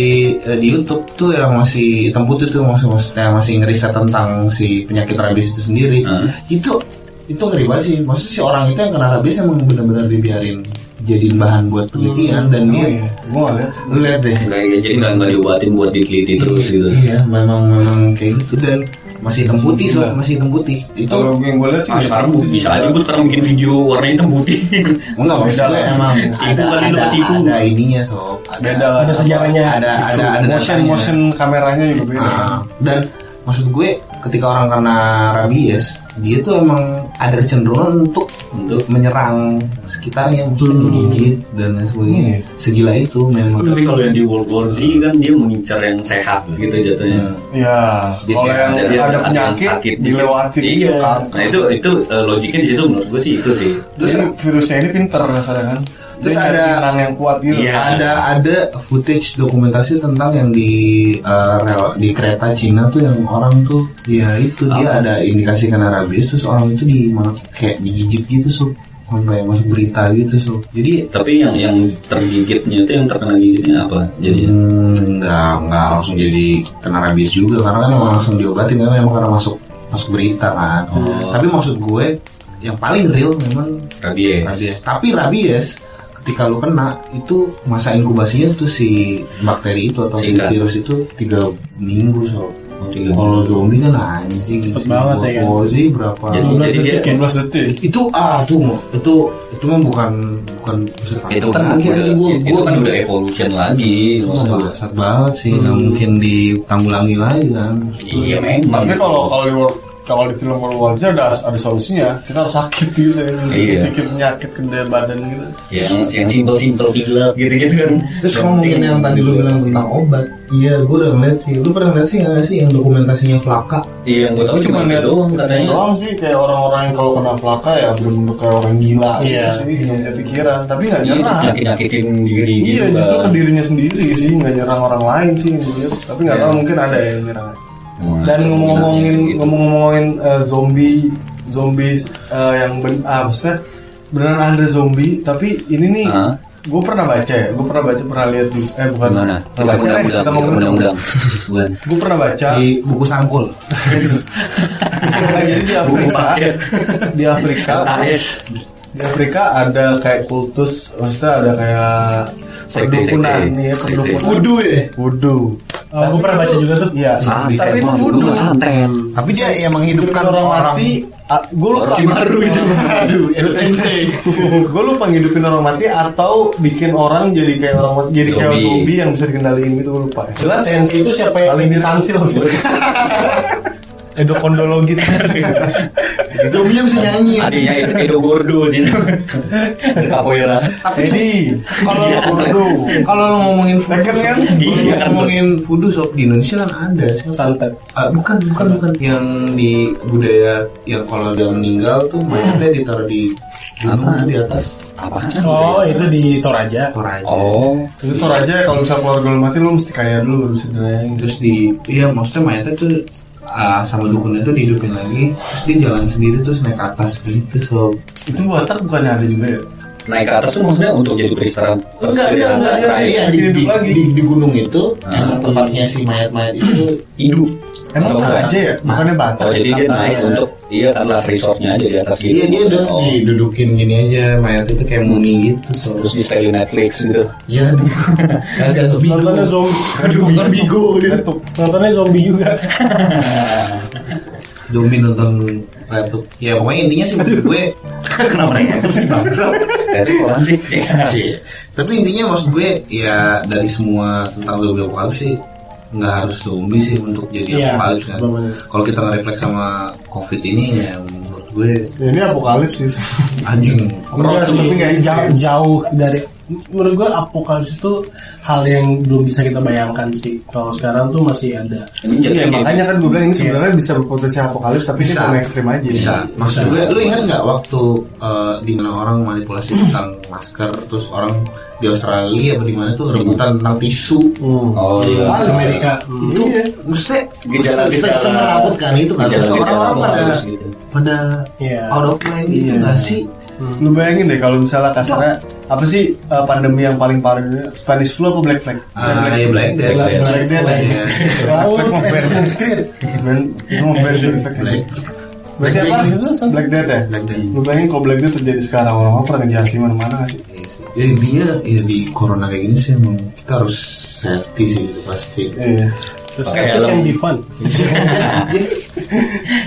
Speaker 1: eh, di YouTube tuh yang masih hitam putih tuh masih maksudnya masih ngeriset tentang si penyakit rabies itu sendiri. Itu itu ngeri banget sih. Maksudnya si orang itu yang kena rabies emang benar-benar dibiarin jadiin bahan buat penelitian dan
Speaker 4: Oh
Speaker 1: dia
Speaker 4: iya, gue nggak lihat.
Speaker 1: lu lihat deh.
Speaker 2: Kayak jadi nggak nggak diobatin buat diteliti terus gitu.
Speaker 1: Iya, memang memang kayak gitu dan masih hitam putih so, masih hitam putih. Itu
Speaker 4: Kalau yang gue lihat sih
Speaker 2: Ah, sekarang
Speaker 4: putih
Speaker 2: bisa aja gue sekarang bikin video warnanya hitam putih.
Speaker 1: enggak
Speaker 4: Beda lah.
Speaker 1: emang
Speaker 2: Tipu
Speaker 1: ada ada
Speaker 2: ketipu.
Speaker 1: ada ininya so. Ada
Speaker 4: Beda
Speaker 3: ada sejarahnya
Speaker 1: ada ada ada
Speaker 4: motion motion kameranya juga beda.
Speaker 1: Nah, dan maksud gue ketika orang kena rabies dia tuh emang ada kecenderungan untuk
Speaker 2: Untuk
Speaker 1: menyerang sekitarnya maksudnya digigit dan lain sebagainya
Speaker 4: Iya.
Speaker 1: segila itu memang
Speaker 2: tapi kalau yang di World War Z kan dia mengincar yang sehat gitu jatuhnya.
Speaker 1: Hmm.
Speaker 4: Ya, kalau yang
Speaker 2: Ada-
Speaker 4: ada, penyakit
Speaker 2: sakit
Speaker 4: dilewati
Speaker 2: iya.
Speaker 4: gitu kan.
Speaker 2: Nah itu itu eh, logiknya di situ menurut gue sih itu sih.
Speaker 4: Terus ini virusnya ini pinter rasanya kan.
Speaker 1: Terus
Speaker 4: Dia
Speaker 1: ada-
Speaker 4: inang yang kuat gitu.
Speaker 2: Iya.
Speaker 1: ada ada footage dokumentasi tentang yang di eh, rel- di kereta Cina tuh yang orang tuh ya itu dia ada indikasi kena rabies terus orang itu di mana kayak digigit gitu so sampai masuk berita gitu so jadi
Speaker 2: Tapi yang yang tergigitnya itu yang terkena gigitnya apa? Jadi
Speaker 1: Hmm, nggak nggak langsung jadi kena rabies juga karena kan emang langsung diobatin karena emang karena masuk masuk berita kan.
Speaker 2: Oh.
Speaker 1: Tapi maksud gue yang paling real memang
Speaker 2: rabies.
Speaker 1: rabies. Tapi rabies ketika lu kena itu masa inkubasinya tuh si bakteri itu atau si
Speaker 2: Singkat.
Speaker 1: virus itu tiga minggu so.
Speaker 2: tiga
Speaker 1: Kalau zombie kan anjing.
Speaker 3: Cepet banget ya kan?
Speaker 1: Ozi berapa?
Speaker 2: Jadi,
Speaker 3: 15
Speaker 2: jadi dia
Speaker 3: ya?
Speaker 4: 15 detik.
Speaker 1: itu ah tuh itu itu mah bukan bukan buset
Speaker 2: itu kan
Speaker 1: lagi gua
Speaker 2: itu kan udah evolution lagi
Speaker 1: bangsat banget sih nggak mungkin ditanggulangi lagi kan
Speaker 2: Iya memang.
Speaker 4: Tapi kalau kalau di kalau di film World War Z ada ada solusinya. Kita harus sakit gitu,
Speaker 2: Iya.
Speaker 4: sedikit penyakit ke badan gitu.
Speaker 2: yang yang simpel simpel gila gitu gitu kan.
Speaker 1: terus ngomongin yang tadi lu bilang tentang obat iya gue udah ngeliat sih lu pernah ngeliat sih nggak sih yang dokumentasinya Flaka
Speaker 2: Iya yang gue tahu cuma itu doang katanya.
Speaker 4: Doang sih kayak orang-orang yang kalau kena flaka ya benar-benar kayak orang gila
Speaker 3: Iya.
Speaker 4: gitu sih, yang punya pikiran. Tapi nggak
Speaker 2: Iya,
Speaker 4: nyerah.
Speaker 2: sakit nyakitin diri
Speaker 4: Iya,
Speaker 2: gitu
Speaker 4: justru ke
Speaker 2: kan.
Speaker 4: dirinya sendiri sih, nggak nyerang orang lain sih dilihat. Tapi nggak tahu mungkin ada yang nyerang. Dan ngomong-ngomongin
Speaker 2: Gitu.
Speaker 4: ngomong-ngomongin eh, zombie zombie eh, yang ben, ah, maksudnya beneran ada zombie, tapi ini nih gue pernah baca ya, gue pernah baca pernah lihat di eh bukan
Speaker 2: Gimana?
Speaker 4: pernah
Speaker 2: Kita
Speaker 4: baca, kita.
Speaker 2: Bukan.
Speaker 4: Gue pernah baca.
Speaker 1: Di buku sampul
Speaker 4: jadi di Afrika. Di Afrika. Di Afrika ada kayak kultus maksudnya ada kayak
Speaker 2: Sekte,
Speaker 4: perdukunan. nih ya perdukunan.
Speaker 1: Wudu ya?
Speaker 4: Wudu
Speaker 3: Oh, gue pernah baca juga tuh.
Speaker 4: iya tapi itu wudu
Speaker 2: santet.
Speaker 1: tapi dia yang
Speaker 4: hidupkan
Speaker 1: menghidupkan
Speaker 4: orang
Speaker 1: orang
Speaker 4: mati gue lupa
Speaker 2: Orochimaru itu.
Speaker 1: aduh
Speaker 4: gue lupa ngidupin orang mati atau bikin orang jadi kayak orang mati jadi kayak
Speaker 2: Zombie.
Speaker 4: yang bisa dikendaliin gitu gue lupa jelas
Speaker 3: Sensi itu siapa yang
Speaker 4: Paling mirip.
Speaker 3: tansil?
Speaker 4: endokondologi
Speaker 1: zombinya bisa nyanyi
Speaker 2: Adanya Edo, Edo Gordo sih. Capoeira.
Speaker 4: jadi kalau
Speaker 2: Iya.
Speaker 4: wudu
Speaker 1: kalau lo ngomongin
Speaker 4: Tekken kan?
Speaker 2: Iya.
Speaker 1: ngomongin voodoo sob di Indonesia kan ada
Speaker 3: Santet.
Speaker 1: Ah, bukan bukan bukan yang di budaya yang kalau dia meninggal tuh mayatnya ditaruh di gunung
Speaker 2: Apaan?
Speaker 1: di atas
Speaker 2: Apaan?
Speaker 3: Oh, itu di Toraja.
Speaker 1: Toraja
Speaker 2: Oh.
Speaker 4: itu tuh aja kalau misalnya keluarga lu mati lu mesti kaya dulu
Speaker 1: terus di iya maksudnya mayatnya tuh ah, sama dukunnya tuh dihidupin lagi terus dia jalan sendiri terus naik ke atas gitu sob
Speaker 4: itu Batak bukannya ada juga ya
Speaker 2: Naik ke atas tuh maksudnya untuk jadi peristirahatan
Speaker 4: Enggak, enggak, enggak,
Speaker 2: terakhir.
Speaker 4: iya.
Speaker 1: di, di,
Speaker 4: lagi.
Speaker 1: di, di gunung itu emang tempatnya si mayat-mayat itu
Speaker 2: Hidup.
Speaker 4: emang aja ya bukannya Batak
Speaker 2: Oh jadi dia naik untuk iya last resortnya aja di atas gitu.
Speaker 1: iya dia udah
Speaker 2: Oh.
Speaker 1: didudukin gini aja mayat itu kayak mumi gitu sob
Speaker 2: Terus di setelin Netflix gitu.
Speaker 1: iya agak lebih
Speaker 3: Nontonnya zombie.
Speaker 1: aduh nonton bigo dia
Speaker 3: Nontonnya zombie juga.
Speaker 1: zombie nonton laptop ya pokoknya intinya sih menurut gue kenapa naik laptop sih bang
Speaker 2: Dari orang sih.
Speaker 1: Sih. Tapi intinya maksud gue ya dari semua tentang zombie apokalips sih nggak harus zombie sih untuk jadi
Speaker 3: Iya,
Speaker 1: apokalips kan. Kalau kita nge-refleks sama covid ini ya menurut gue
Speaker 4: Ya, ini apokalips sih
Speaker 1: anjing.
Speaker 3: Enggak sih, jauh, jauh dari menurut gue apokalips itu hal yang belum bisa kita bayangkan sih. Kalau sekarang tuh masih ada.
Speaker 2: Ini
Speaker 4: Iya
Speaker 2: jadi
Speaker 4: makanya kan gue bilang ini sebenarnya bisa berpotensi apokalips tapi ini
Speaker 1: Bisa.
Speaker 4: cuma ekstrim aja
Speaker 1: Bisa. Maksud gue, lu ingat nggak waktu eh, di mana orang manipulasi tentang masker, terus orang di Australia apa di mana tuh rebutan tentang tisu.
Speaker 2: Oh iya.
Speaker 3: Di Amerika. Hmm.
Speaker 1: Itu maksudnya
Speaker 2: Gejala-gejala-
Speaker 1: se- menakutkan itu kan. Terus
Speaker 2: Gejala-gejala
Speaker 1: orang-orang pada
Speaker 2: gitu.
Speaker 1: pada
Speaker 3: Iya.
Speaker 1: out of mind gitu
Speaker 4: Iya.
Speaker 1: nggak sih?
Speaker 4: Lu bayangin deh kalau misalnya kasarnya apa sih uh, pandemi yang paling parah dunia? Spanish flu apa Black Plague?
Speaker 1: Ah, iya Black Death.
Speaker 3: Black-
Speaker 4: Black Death ya?
Speaker 1: Iya.
Speaker 3: Assassin's Creed.
Speaker 4: Ben- Itu mau Black Death.
Speaker 1: Black.
Speaker 4: Black Death apa?
Speaker 3: Black-
Speaker 4: Black Death ya?
Speaker 1: Black Death.
Speaker 4: Lu bayangin kalau Black Death terjadi sekarang orang-orang pernah ngejar di mana-mana sih?
Speaker 1: Ya intinya ya di corona kayak gini sih emang kita harus safety sih pasti.
Speaker 4: Iya.
Speaker 3: Terus it
Speaker 2: helm.
Speaker 3: can be fun.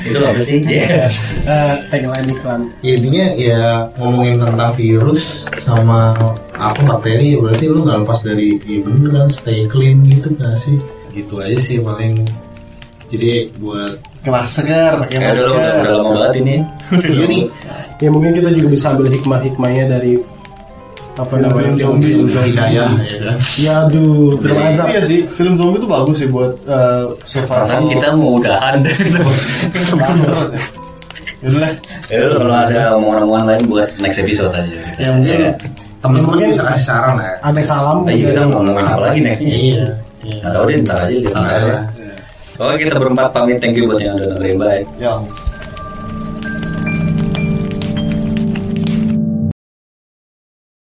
Speaker 2: Itu apa sih? Iya.
Speaker 3: Eh, tagline iklan.
Speaker 1: Ya intinya ya ngomongin tentang virus sama apa bakteri ya berarti lu nggak lepas dari ya bener kan stay clean gitu kan sih. Gitu aja sih paling. Jadi buat
Speaker 4: Pakai masker, pakai
Speaker 2: Kayak udah, udah, udah
Speaker 4: masker.
Speaker 2: lama banget ini.
Speaker 1: ini
Speaker 3: Ya mungkin kita juga bisa ambil hikmah-hikmahnya dari apa namanya
Speaker 4: Film zombie.
Speaker 3: film
Speaker 1: ya kan.
Speaker 3: Ya aduh, film azab.
Speaker 4: Iya sih, film zombie itu bagus sih buat uh, survival.
Speaker 2: Kita mau udahan deh.
Speaker 4: Terus ya. Yaudah lah.
Speaker 2: Ya kalau ada omongan-omongan lain buat next episode aja.
Speaker 1: Ya mungkin teman-teman
Speaker 3: Mungkin-
Speaker 1: bisa kasih saran lah. ya.
Speaker 3: Ada salam.
Speaker 2: Nah, iya, kita mau ngomongin apa lagi nextnya?
Speaker 1: Iya.
Speaker 2: Nggak tahu deh, ntar aja lihat.
Speaker 1: Ntar aja.
Speaker 2: Oke, kita berempat pamit. Thank you buat yang udah dengerin. Bye.
Speaker 4: Ya.